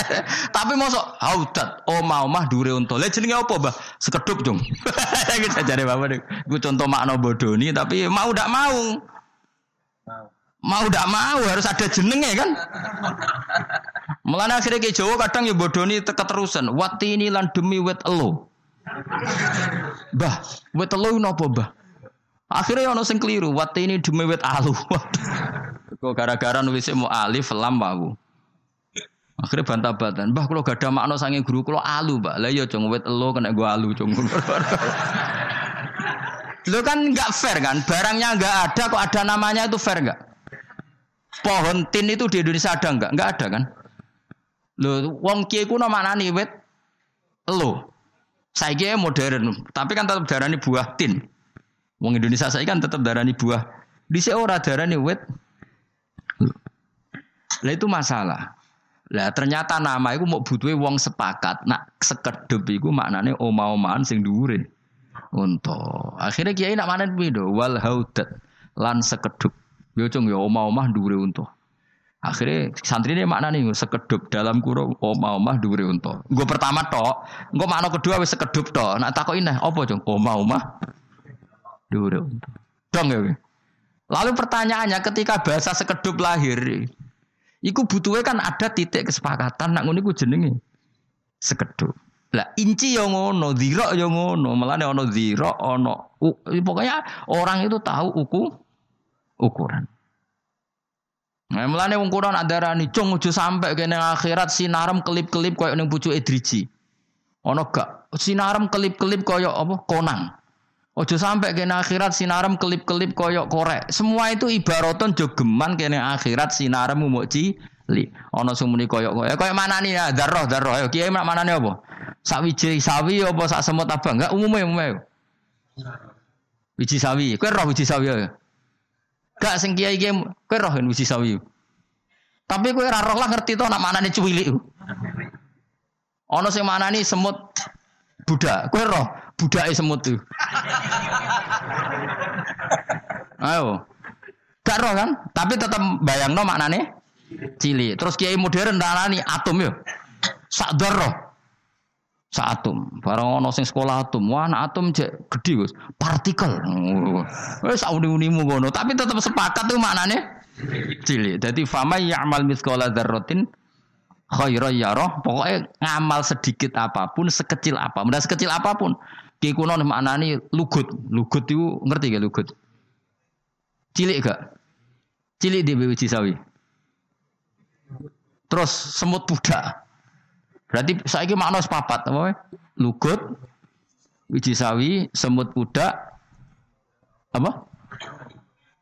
A: tapi mosok haudat omah-omah diure unta. Lah jenenge apa, Mbah? Sekeduk, Jung. Kita jare Bapak. Gue contoh makna bodoni tapi mau ndak mau. Mau ndak mau harus ada jenenge kan? Mulane akhirnya ke Jawa kadang ya bodoni. Wati ini lan demi wet elo. Bah, wet elo napa, Bah? Akhirnya ono sing keliru, wati ini demi wet alu. Kok gara-gara nulis mau alif lam wau. Akhirnya bantah-bantahan. Mbah kalau gak ada makna sange guru kalau alu, Mbak. Lah iya cung wet elo kena gua alu cung. Lo kan nggak fair kan? Barangnya nggak ada kok ada namanya itu fair nggak? Pohon tin itu di Indonesia ada nggak? Nggak ada kan? Lo wong kiai mana nih wet elo. Saya modern, tapi kan tetap darani buah tin. Wong Indonesia saya kan tetap darani buah. Di seorang darani wet. Lah itu masalah. Lah ternyata nama itu mau butuhe wong sepakat. Nak sekedep iku maknane oma-omaan sing dhuwure. Unta. Akhirnya kiai nak manen pindo wal haudat lan sekedup. Yo cung yo omah-omah dhuwure unta. Akhirnya santri ini makna nih sekedup dalam kurung omah-omah dhuwure unta. Gue pertama tok, gue makna kedua wis sekedup tok. Nak takok ini apa cung? Omah-omah dhuwure unta. Dong ya. Lalu pertanyaannya ketika bahasa sekedup lahir, Iku butuhnya kan ada titik kesepakatan nak ngono iku jenenge sekedup. Lah inci yang ngono, zira yang ngono, malah ono zira, ono pokoknya orang itu tahu uku ukuran. Nah, mulane wong Quran adarani cung ojo sampai kene akhirat sinaram kelip-kelip koyo ning pucuk Idriji. Ono gak sinaram kelip-kelip koyo apa? Konang. Ojo sampai kene akhirat sinaram kelip-kelip koyo korek. Semua itu ibaraton jogeman kene akhirat sinaram mau cili. Ono sumuni koyo koyo. Koyo mana nih ya? Darroh darroh. Ayo kiai mana mana nih apa? Sak wiji sawi apa sak semut abang? Enggak umumnya umumnya. Wiji sawi. Kowe roh wiji sawi ya? Gak sing kiai kiai kowe roh wiji sawi. Tapi ora roh lah ngerti to nak manane cuwilik. Ono sing manani semut budak. Kowe roh budake semut tuh. Ayo. Gak roh kan? Tapi tetap bayang no maknane cili. Terus kiai modern nih atom yo. Sak roh. Sak atom. Barang ono sing sekolah atom. Wah, anak atom cek gede Gus. Partikel. Wis sak uni-unimu ngono, tapi tetap sepakat tuh maknane cili. Jadi fama ya'mal mithqala dzarratin khairan yarah, pokoknya ngamal sedikit apa pun, sekecil apa, benda sekecil apa pun. Ki kuno maknani lugut. Lugut itu ngerti gak lugut? Cilik gak? Cilik di biji sawi. Terus semut budak. Berarti saya ini makna sepapat, apa? Lugut, biji sawi, semut budak, apa?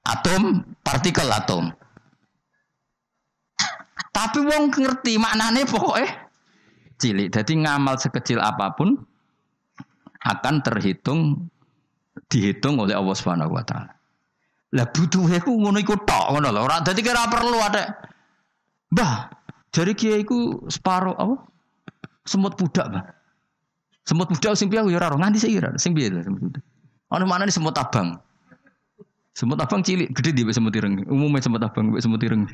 A: Atom, partikel atom. Tapi wong ngerti maknane pokoknya cilik. Jadi ngamal sekecil apa pun akan terhitung dihitung oleh Allah Subhanahu wa taala. Lah butuhe ku ngono iku tok ngono lho. Ora dadi kira perlu ada Mbah, dari kiai ku separo apa? Semut budak, Mbah. Semut budak sing piye ya ora nganti sik. Sing piye semut budak. Ana mana nih semut abang. Semut abang cilik, gede dia semut ireng. Umumnya semut abang, semut ireng.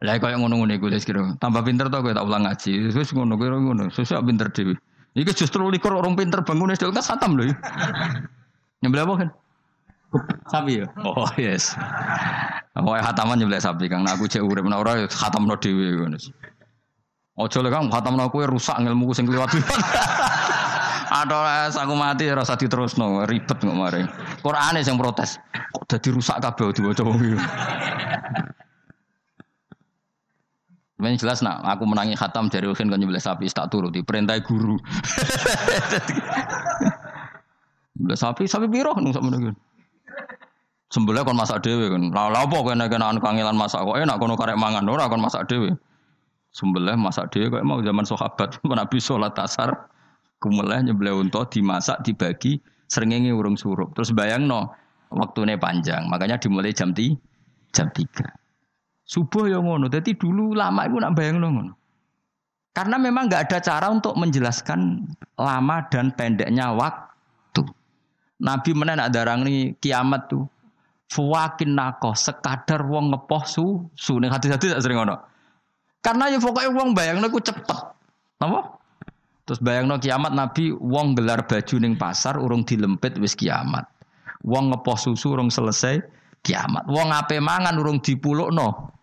A: Lah yang ngono-ngono iku wis kira. Tambah pinter to kowe tak ulang ngaji. Wis ngono kowe ngono. Sesuk pinter dhewe. Iki justru likur orang pinter bangun SD kan satam lho. Nyembelih apa kan? Sapi ya? Oh yes. Mau hataman nyembelih sapi kang. Nah, aku cek urip ora ora khatamno dhewe ngono. Ojo lek kang khatamno kowe rusak ilmuku sing kliwat-kliwat. Ada aku mati rasa diterusno ribet kok mari. Qur'ane sing protes. Kok dadi rusak kabeh diwaca wong iki. Ini jelas nak aku menangi khatam dari Uhin kan sapi tak turut di perintah guru. Nyembelih sapi sapi biru nung sak menunggu. Sembelih kon masak dewe kan. Lah apa kene kene kangelan masak kok enak kono karek mangan ora kon masak dewe. Sembelih masak dewe kok mau zaman sahabat Nabi sholat asar kumuleh nyembelih unta dimasak dibagi srengenge urung surup. Terus bayang no waktunya panjang makanya dimulai jam ti jam tiga. Subuh yang ngono. Jadi dulu lama itu nak bayang ngono. Karena memang nggak ada cara untuk menjelaskan lama dan pendeknya waktu. Nabi mana nak darang nih kiamat tuh. Fuwakin nako sekadar wong ngepoh su su hati-hati tak sering ngono. Karena ya pokoknya wong bayang ku cepet. Apa? Terus bayang kiamat Nabi wong gelar baju ning pasar urung dilempit wis kiamat. Wong ngepoh susu urung selesai kiamat. Wong ape mangan urung dipulukno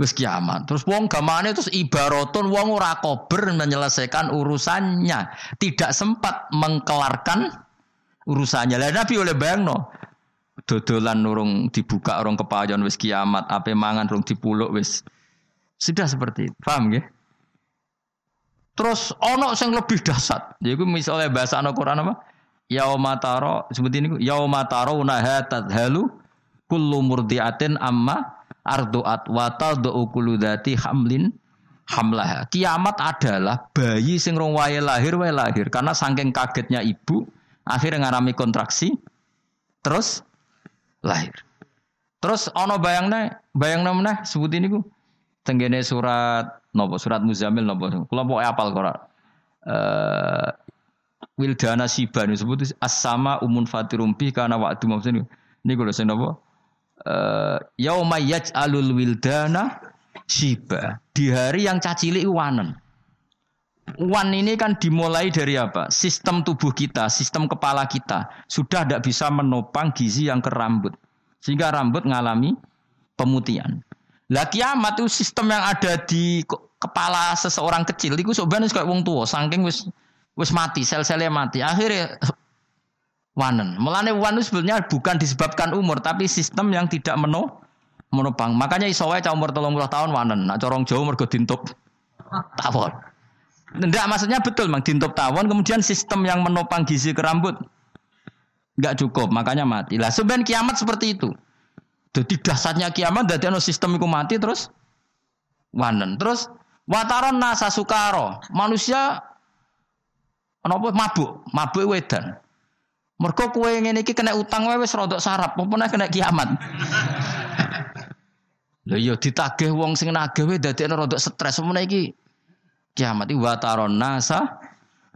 A: wis kiamat. Terus wong gamane terus ibaratun wong ora kober menyelesaikan urusannya, tidak sempat mengkelarkan urusannya. Lah Nabi oleh bayangno dodolan urung dibuka orang kepayon wis kiamat, ape mangan urung dipuluk wis sudah seperti itu. Paham nggih? Terus ono sing lebih dahsyat. Yaiku misalnya bahasa ana Quran apa? Yaumataro seperti ini yaumataro nahatat halu kullu murdiatin amma arduat watal do ukuludati hamlin hamlah. Kiamat adalah bayi sing rong wae lahir wae lahir. Karena saking kagetnya ibu akhirnya ngarami kontraksi terus lahir. Terus ono bayangnya bayang namanya sebut ini ku tenggene surat nopo surat muzamil nopo. Kula pokoke apal kora uh, wildana siban disebut as-sama umun fatirumpi karena waktu maksudnya ini kalau saya nopo uh, yauma yaj'alul wildana shiba. Di hari yang cacili wanen. Wan ini kan dimulai dari apa? Sistem tubuh kita, sistem kepala kita sudah tidak bisa menopang gizi yang ke rambut. Sehingga rambut mengalami pemutihan. Lah kiamat itu sistem yang ada di kepala seseorang kecil itu sebenarnya kayak wong tua, saking wis wis mati, sel-selnya mati. Akhirnya wanen. Melane wan sebenarnya bukan disebabkan umur, tapi sistem yang tidak meno menopang. Makanya iso wae umur 30 tahun wanen. Nak corong jauh mergo dintup tawon. Enggak maksudnya betul Mang dintup tawon kemudian sistem yang menopang gizi ke rambut enggak cukup, makanya mati. Lah sebenarnya kiamat seperti itu. Jadi dasarnya kiamat dadi ono sistem iku mati terus wanen. Terus wataron nasa sukaro. Manusia apa mabuk, mabuk wedan. Mergo kue ngene iki kena utang wae wis rodok sarap, apa kena kiamat. Lha iya ditagih wong sing nagih wae dadi rodok stres, apa iki kiamat iki wataron nasa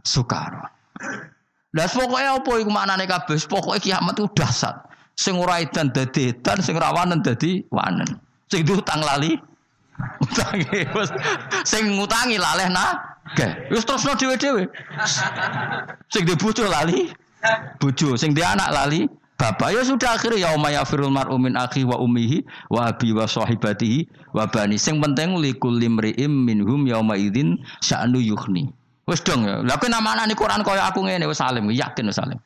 A: sukaro. Lah pokoke apa iku maknane kabeh? Pokoke kiamat itu dahsyat. Sing ora edan dadi edan, sing rawanen dadi wanen. Sing diutang lali utangi sing ngutangi laleh nah. Wis terusno dhewe-dhewe. Sing dibojo lali bojo sing dia anak lali bapak ya sudah akhir ya umaya firul mar'u min akhi wa ummihi wa abi wa sahibatihi wa bani. Sing penting likul limri'im minhum yauma idzin sya'nu yukhni wis dong ya. Lha kok nama Quran kaya aku ngene wis salim yakin wis salim.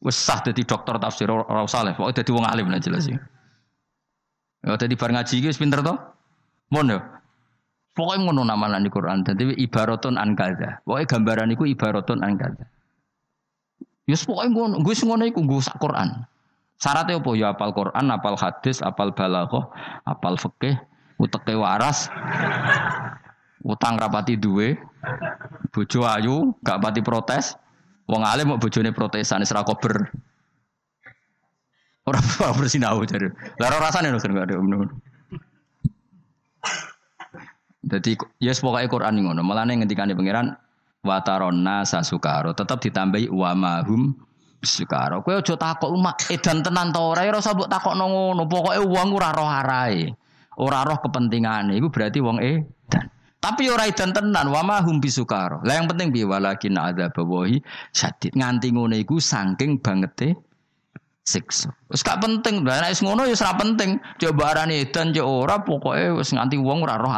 A: Wis sah dadi dokter tafsir ora saleh pokoke dadi wong alim lah jelas ya. Ya dadi bar ngaji iki pinter to? Mon ya. Pokoknya ngono nama di Quran. Jadi ibaratun an kaza. Pokoknya gambaran itu ibaratun an kaza. Yus pokoknya ngono, gue ngono iku gue sak Quran. Syaratnya apa? Ya apal Quran, apal hadis, apal balaghah, apal fikih, uteke waras. Utang rapati duwe, bojo ayu, gak pati protes. Wong alim mau bojone protesan ora kober. Ora bersinau jare. Lah rasane lho gak ada. Jadi ya yes, pokoknya Quran ngono. Malah ngendikane pangeran watarona sasukaro tetap ditambahi wa mahum sukaro. Kowe aja takok umak edan tenan ta ora ora usah mbok takokno ngono. Pokoke wong ora roh arahe. Ora roh kepentingane iku berarti wong edan. Tapi ora edan tenan wa mahum bisukaro. Lah yang penting piye walakin ada bawahi sadid nganti ngono iku saking bangete siksa. Wis gak penting, lah nek ngono ya ora penting. Coba arane edan cek ora pokoke wis nganti wong ora roh.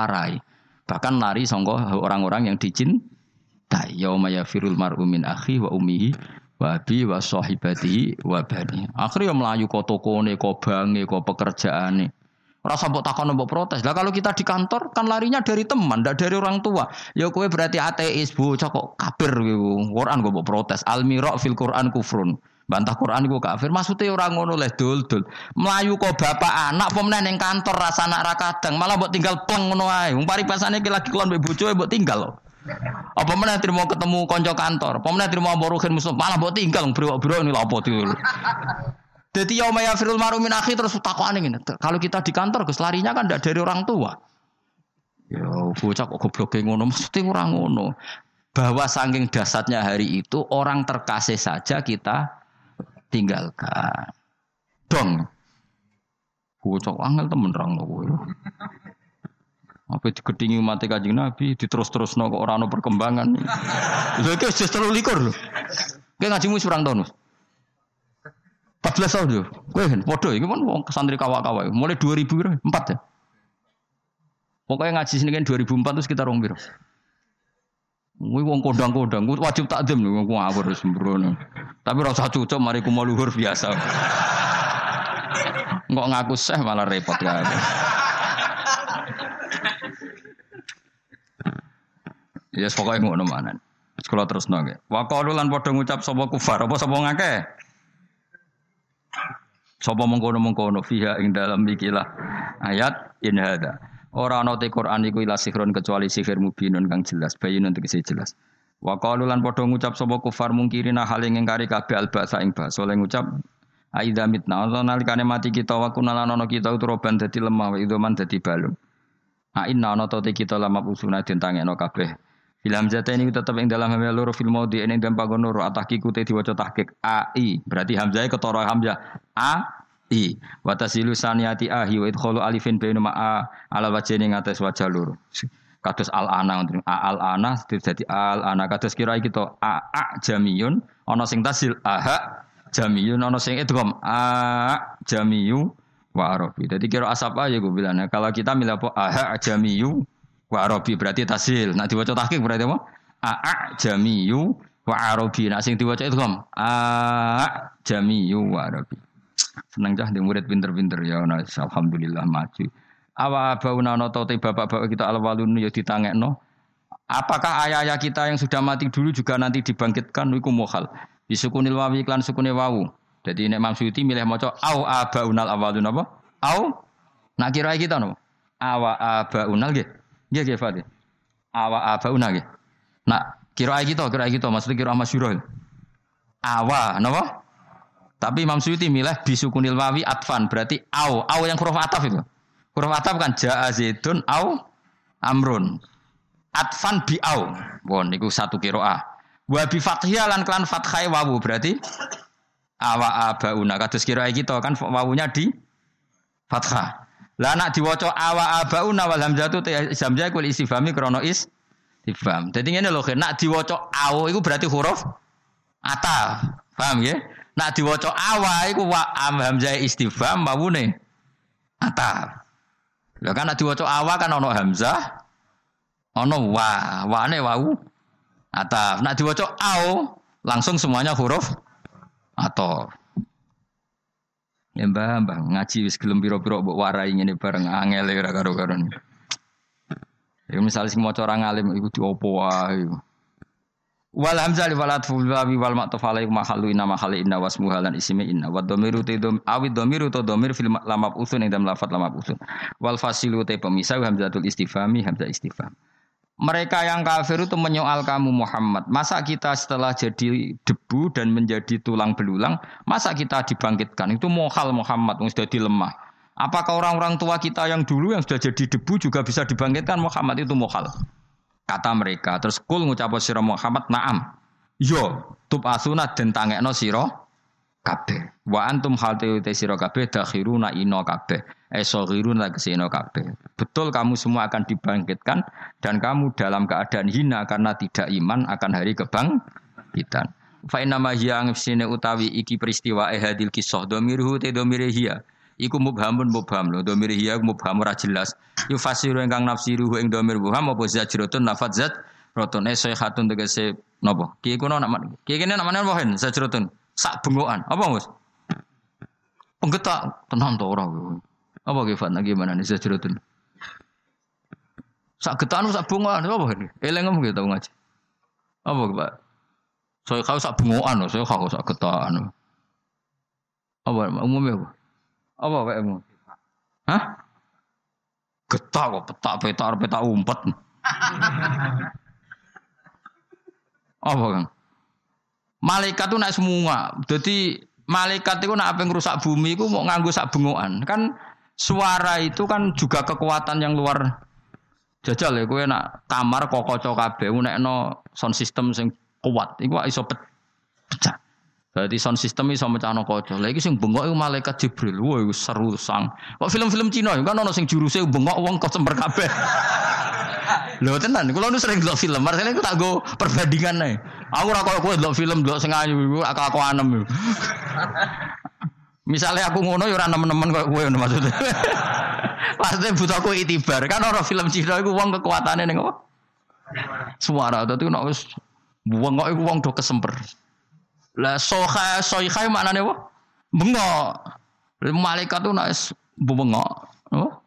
A: Bahkan lari songko orang-orang yang dicin tai yauma yafirul mar'u min akhi wa ummihi wa abi wa sahibati wa bani. Akhirnya melayu kok tokone, kok bange, kok pekerjaane. Rasa mbok takon mbok protes. Lah kalau kita di kantor kan larinya dari teman, ndak dari orang tua. Ya kowe berarti ateis, bocah kok kafir kowe. Quran kok mbok protes. Al mira fil Quran kufrun. Bantah Quran iku kafir. Maksudnya orang ngono leh dul-dul. Melayu kok bapak anak pemene ning kantor rasa anak ra kadang, malah mbok tinggal pleng ngono ae. Wong paripasane lagi kelon bojoe mbok tinggal. Apa mana terima ketemu konco kantor? Apa mana terima boruhin musuh? Malah buat tinggal bro-bro ini apa tuh? Jadi ya Maya Firul Marumin akhir terus takut aneh ini. Kalau kita di kantor, Gus larinya kan tidak dari orang tua. Ya, bocah kok goblok ngono, maksudnya orang ngono. Bahwa saking dasarnya hari itu orang terkasih saja kita tinggalkan. Dong. Bocah angel temen rang apa digedingi mati kajing Nabi, diterus-terus no orang no perkembangan. Lha iki wis terlalu likur lho. Kowe ngajimu surang tahun. 14 tahun yo. Kowe kan padha iki kan wong santri kawak-kawak. Mulai 2000 piro? 4 ya. Pokoknya ngaji sini kan 2004 terus kita rong piro. Kuwi wong kodang-kodang, wajib takdim lho wong ngawur sembrono. Tapi rasa cocok mari ku luhur biasa. Enggak ngaku seh malah repot kan. Ya yes, pokoknya ngono manan. Sekolah terus nongke. Wakalu lan ngucap sapa kufar apa sapa ngake. Sapa mengkono mengkono fiha ing dalam ikilah ayat in hada. Ora ana te Quran iku ila sihron kecuali sihir mubinun kang jelas, bayinun tegese jelas. Wa qalu lan padha ngucap sapa kufar mungkirina hal ing ngkari kabeh albasa ing basa oleh ngucap Aida mitna ana nalikane mati kita wa kunalan kita uturoban dadi lemah wa idoman dadi balung. A inna ana te kita lama usuna den tangekno kabeh. Fil hamzah ini tetap yang dalam hamzah loro fil maudi ini dan pagon loro atahkiku te diwaca tahqiq a i. Berarti hamzah ketara hamzah a i. Wa tasilu saniyati ahi wa idkhalu alifin baina a ala wajhi ngates wajah loro. Kados al ana a al ana dadi al ana kados kira kita a a jamiyun ana sing tasil aha jamiyun ana sing idgham a jamiyu wa arabi. Dadi kira asap aja gue bilang kalau kita milih apa aha jamiyu wa arabi berarti tasil. Nah diwaca tahqiq berarti apa? A jamiyu wa arabi. Nah sing diwaca itu kom a jamiyu wa arabi. Seneng cah di murid pinter-pinter ya nah, alhamdulillah maju. Awa bauna no te bapak-bapak kita alwalun ya ditangekno. Apakah ayah-ayah kita yang sudah mati dulu juga nanti dibangkitkan iku mukhal. Disukunil wawi klan sukune wawu. Jadi nek Imam Suyuti milih maca au abaunal awalun apa? Au nak kira kita no. Awa abaunal nggih. Nggih nggih Fatih. Awa abauna nggih. Nak kira kita, kira kita maksudnya kira masyhur. Awa napa? Tapi Imam Suyuti milih bisukunil wawi atfan berarti au, au yang huruf ataf itu. Huruf ataf kan jaa zaidun au amrun. Atfan bi au. Bon niku satu kiroah. Wa bi fathiyah lan klan fathai wawu berarti awa abauna kados kira kita kan wawunya di fathah. Lah nak diwaca awa abauna wal hamzatu hamzah kul istifhami krana is istifham. Dadi ngene lho, nak diwaca au iku berarti huruf ata. Paham ya? Nak diwaca awa iku wa am hamzah istifham mawune ataf. Lah kan nak diwaca awa kan ono hamzah ono wa, wane wau ataf. Nak diwaca au langsung semuanya huruf atau Ya mbah, mbah ngaji wis gelem pira-pira mbok warai ngene bareng angel ora karo-karo. Ya misalnya sing maca orang alim iku diopo wae. Wal hamzah li walat ful babi wal ma'tuf alaihi mahallu inna mahali inna wasmu halan ismi inna wa dhamiru te dom awi dhamiru to dhamir fil lamab usun ing dalam lafat lamab usun. Wal fasilu te pemisah hamzatul istifhami hamzah istifham. Mereka yang kafir itu menyoal kamu Muhammad. Masa kita setelah jadi debu dan menjadi tulang belulang, masa kita dibangkitkan? Itu mohal Muhammad yang sudah dilemah. Apakah orang-orang tua kita yang dulu yang sudah jadi debu juga bisa dibangkitkan Muhammad itu mohal? Kata mereka. Terus kul ngucap sira Muhammad, "Na'am." Yo, tub asuna den tangekno sira kabeh. Wa antum hal te sira kabeh dakhiruna ino kabeh. Esoghiruna kesino kabeh. Betul kamu semua akan dibangkitkan dan kamu dalam keadaan hina karena tidak iman akan hari kebangkitan. Fa inna ma hiya utawi iki peristiwa ehadil kisah. Domirhu te domire iku mubhamun mubham lho. Domir hiya mubham ora jelas. Yufasiru ingkang nafsiru ing domir mubham apa zajratun nafat zat rotun. Eh sayhatun tegese napa? Ki kuno nama ki kene namane apa hen? Zajratun sak bengokan. Apa Mus penggetak. Tenan to ora apa ki Fatna gimana nih zajratun sak getan sak bengokan apa hen eleng ngomong gitu ngaji apa Pak saya kau sak bengokan saya kau sak getan apa umumnya apa apa kayakmu? Hah? Getah kok petak petak petak umpet. apa kan? Malaikat itu naik semua. Jadi malaikat itu nak apa rusak bumi itu mau nganggu sak bengokan. Kan suara itu kan juga kekuatan yang luar jajal ya kowe nak kamar kok kaca kabeh nek no sound system sing kuat iku iso pecah. Berarti sound system iso mecahno kaca. Lah iki sing bengok iku malaikat Jibril. Iku seru sang. Kok film-film Cina kan ono sing juruse bengok wong semper kabeh. Lho tenan, kula nu sering delok film, marsane iku tak go perbandingan ae. Aku ora koyo kowe film delok sing ayu aku aku anem. Misalnya aku ngono ya ora nemen-nemen koyo kowe maksudnya. Maksudnya butuh aku itibar. Kan orang film Cina iku wong kekuatannya ning apa? Suara dadi nek wis wong kok iku wong do kesemper. Lah soha soiha maknane apa? Bengok. Malaikat tuh nak bengok. Oh.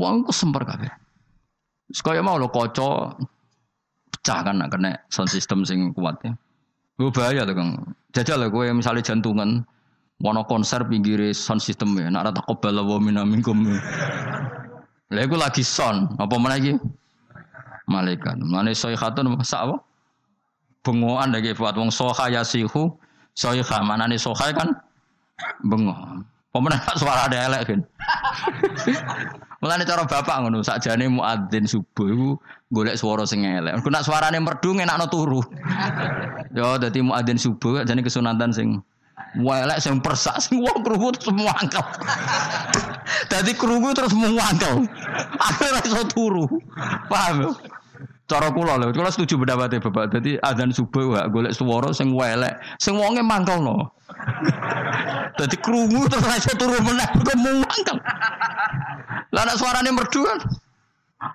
A: Wong ku semper kabeh. Sekaya mau lo koco pecah kan nak kena sound system sing kuat ya. Gue bahaya tuh kang. Jajal lah gue misalnya jantungan, wono konser pinggir sound system ya. Nak rata kobal wa minamikum. Lah gue lagi sound, apa mana lagi? Malaikat. Mana soihatun masa apa? bengokan lagi buat wong soha yasihu soha mana nih soha kan bengok pemenang suara ada elek kan Mulane cara bapak ngono sakjane muadzin subuh iku golek swara sing elek. Engko nak suarane merdu ngenakno turu. Yo dadi muadzin subuh jane kesunatan sing elek sing persak sing wong krungu terus muangkel. Dadi krungu terus muangkel. Akhire iso turu. Paham? Cara kula lho, kula setuju pendapatnya Bapak. Jadi azan subuh gak golek swara sing welek, sing wonge mangkelno. Dadi krungu terus iso turu meneh kok mangkel. Lah nek suarane merdu kan.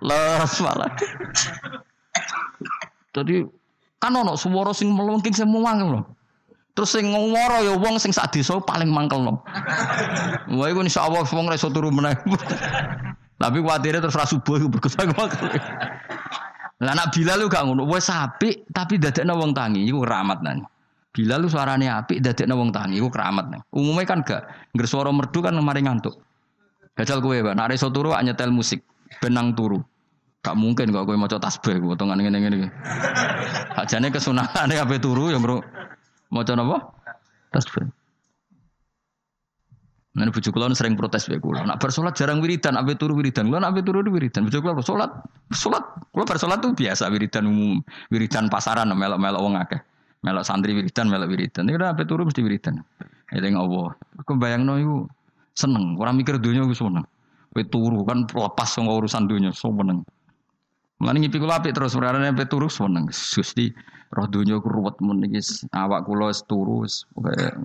A: Les malah. Dadi kan ono swara sing melengking mangkel lho. Terus sing ngwara ya wong sing sak desa paling mangkel no. Wah iku insyaallah wong ora iso turu meneh. Tapi kuatire terus ra subuh iku berkesan lah nak Bilal lu gak ngono, wes apik tapi dadekno wong tangi iku keramat nang. Bilal lu suarane apik dadekno wong tangi iku keramat nang. Umumnya kan gak ngger merdu kan mari ngantuk. Gajal kowe, Pak. Nek iso turu nyetel musik, benang turu. Gak mungkin kok kowe maca tasbih potongan ngene-ngene iki. Ajane kesunatane ape turu ya, Bro. Maca napa? Tasbih. Nah, bujuk kula sering protes wae kula. Nak bersolat jarang wiridan, ape turu wiridan. Kula nak turu wiridan. Bujuk kula salat, salat. Kula bersolat tuh biasa wiridan umum, wiridan pasaran melok-melok wong akeh. Melok santri wiridan, melok wiridan. Nek ape turu mesti wiridan. Eling Allah. Aku bayangno iku seneng, ora mikir donya iku seneng. Kowe turu kan lepas saka urusan donya, seneng. Mulane ngipi kula apik terus perkara ape turu seneng. Gusti roh dunya ku ruwet mun awak kula wis turu wis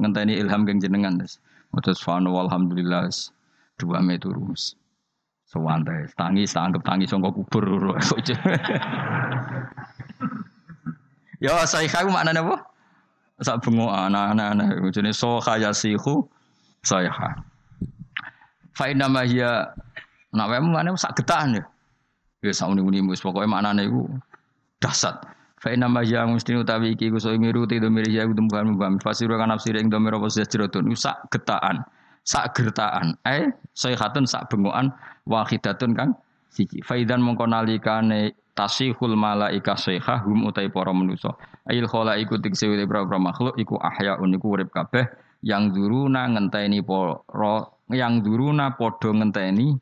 A: ngenteni ilham keng jenengan wis maca subhanallah alhamdulillah dua me turu wis Sewantai, tangis, anggap tangis sangka kubur. ya saya kau mana apa? Sak bengo anak-anak jenis soha yasihu saya. Fa inna ma hiya nak wae mana sak getahan ya. Ya sak uni-uni wis pokoke maknane dasar. Fa inna ma hiya mesti utawi iki ku so miru te do miri ya kudu bukan mbam fasiru kan nafsir ing do miro apa sejrotun sak getahan sak gertaan. Eh sayhatun sak bengokan wahidatun kang siji. Faidan mongko nalikane tasihul malaika sayha hum utai para manusa ail khala iku tikse para makhluk iku ahya uniku urip kabeh yang duruna ngenteni para yang duruna padha ngenteni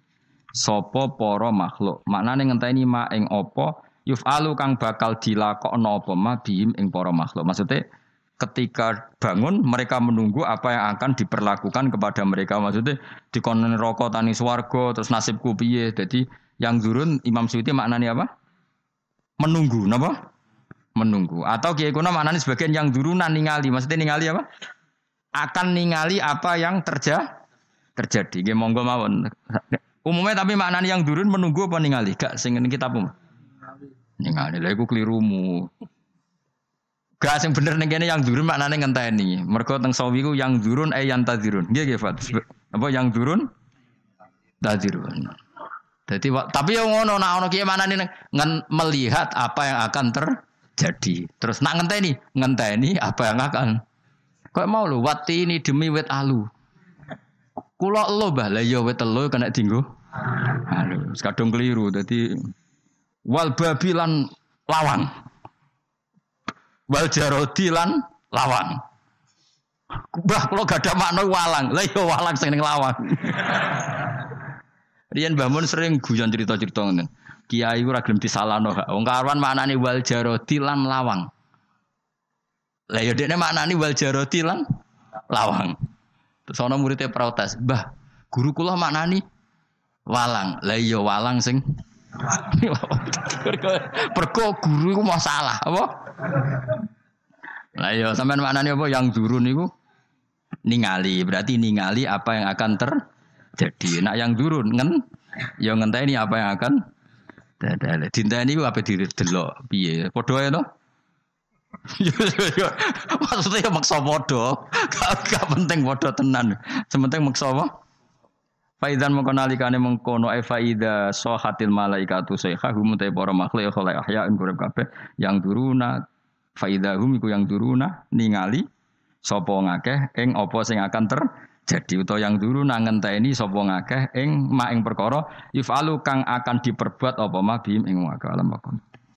A: sapa para makhluk. Maknane ngenteni ma ing apa yufalu kang bakal dilakokno apa ma bihim ing para makhluk. Maksudnya ketika bangun mereka menunggu apa yang akan diperlakukan kepada mereka. Maksudnya di konon rokok tani swargo terus nasibku piye. Jadi yang turun Imam Suyuti maknanya apa? Menunggu napa? Menunggu. Atau kiai kuna maknanya sebagian yang turunan ningali. Maksudnya ningali apa? Akan ningali apa yang terja terjadi. Gak monggo mawon. Umumnya tapi maknanya yang turun menunggu apa ningali? Gak sing kita pun ningali lah iku kelirumu Gak sing bener ning kene yang durun maknane ngenteni. Mergo teng sawi ku yang durun eh yang tadirun. Nggih nggih Fat. Apa yang durun? Tadirun. Jadi tapi yang ngono nak ono kiye manane melihat apa yang akan terjadi. Terus nak ngenteni, ngenteni apa yang akan. Kok mau lu wati ini demi wet alu. Kula lo bah lah ya wet telu kena dinggo. Aduh, kadung keliru. Jadi wal babilan lawang wal jarodi lan lawang. Bah kalau gak ada makna walang, lah yo iya walang sing lawang. Rian bangun sering guyon cerita-cerita ngoten. Kiai ora gelem disalahno gak. Wong karwan maknane wal jarodi lan lawang. Lah yo dekne maknane wal jarodi lan lawang. Terus ana muridnya protes, "Mbah, guru kula maknani walang." Lah iya walang sing Perko guru iku masalah, apa? Lah iya sampean maknane apa yang durun niku ningali, berarti ningali apa yang akan terjadi. Nak yang durun ngen ya ngenteni apa yang akan terjadi. Dinta ini apa didelok piye? Padha ae to? Maksudnya ya maksa podo, gak, penting podo tenan. Sementing maksa apa? Faidan mengkonalikane mengkono faida sohatil malaikatu sayha hum te para makhluk khala ahya ing kabeh. Yang duruna faidahum iku yang duruna ningali sapa ngakeh ing apa sing akan terjadi. Utawa yang duruna ngenteni sapa ngakeh ing mak ing perkara ifalu kang akan diperbuat apa ma bihim ing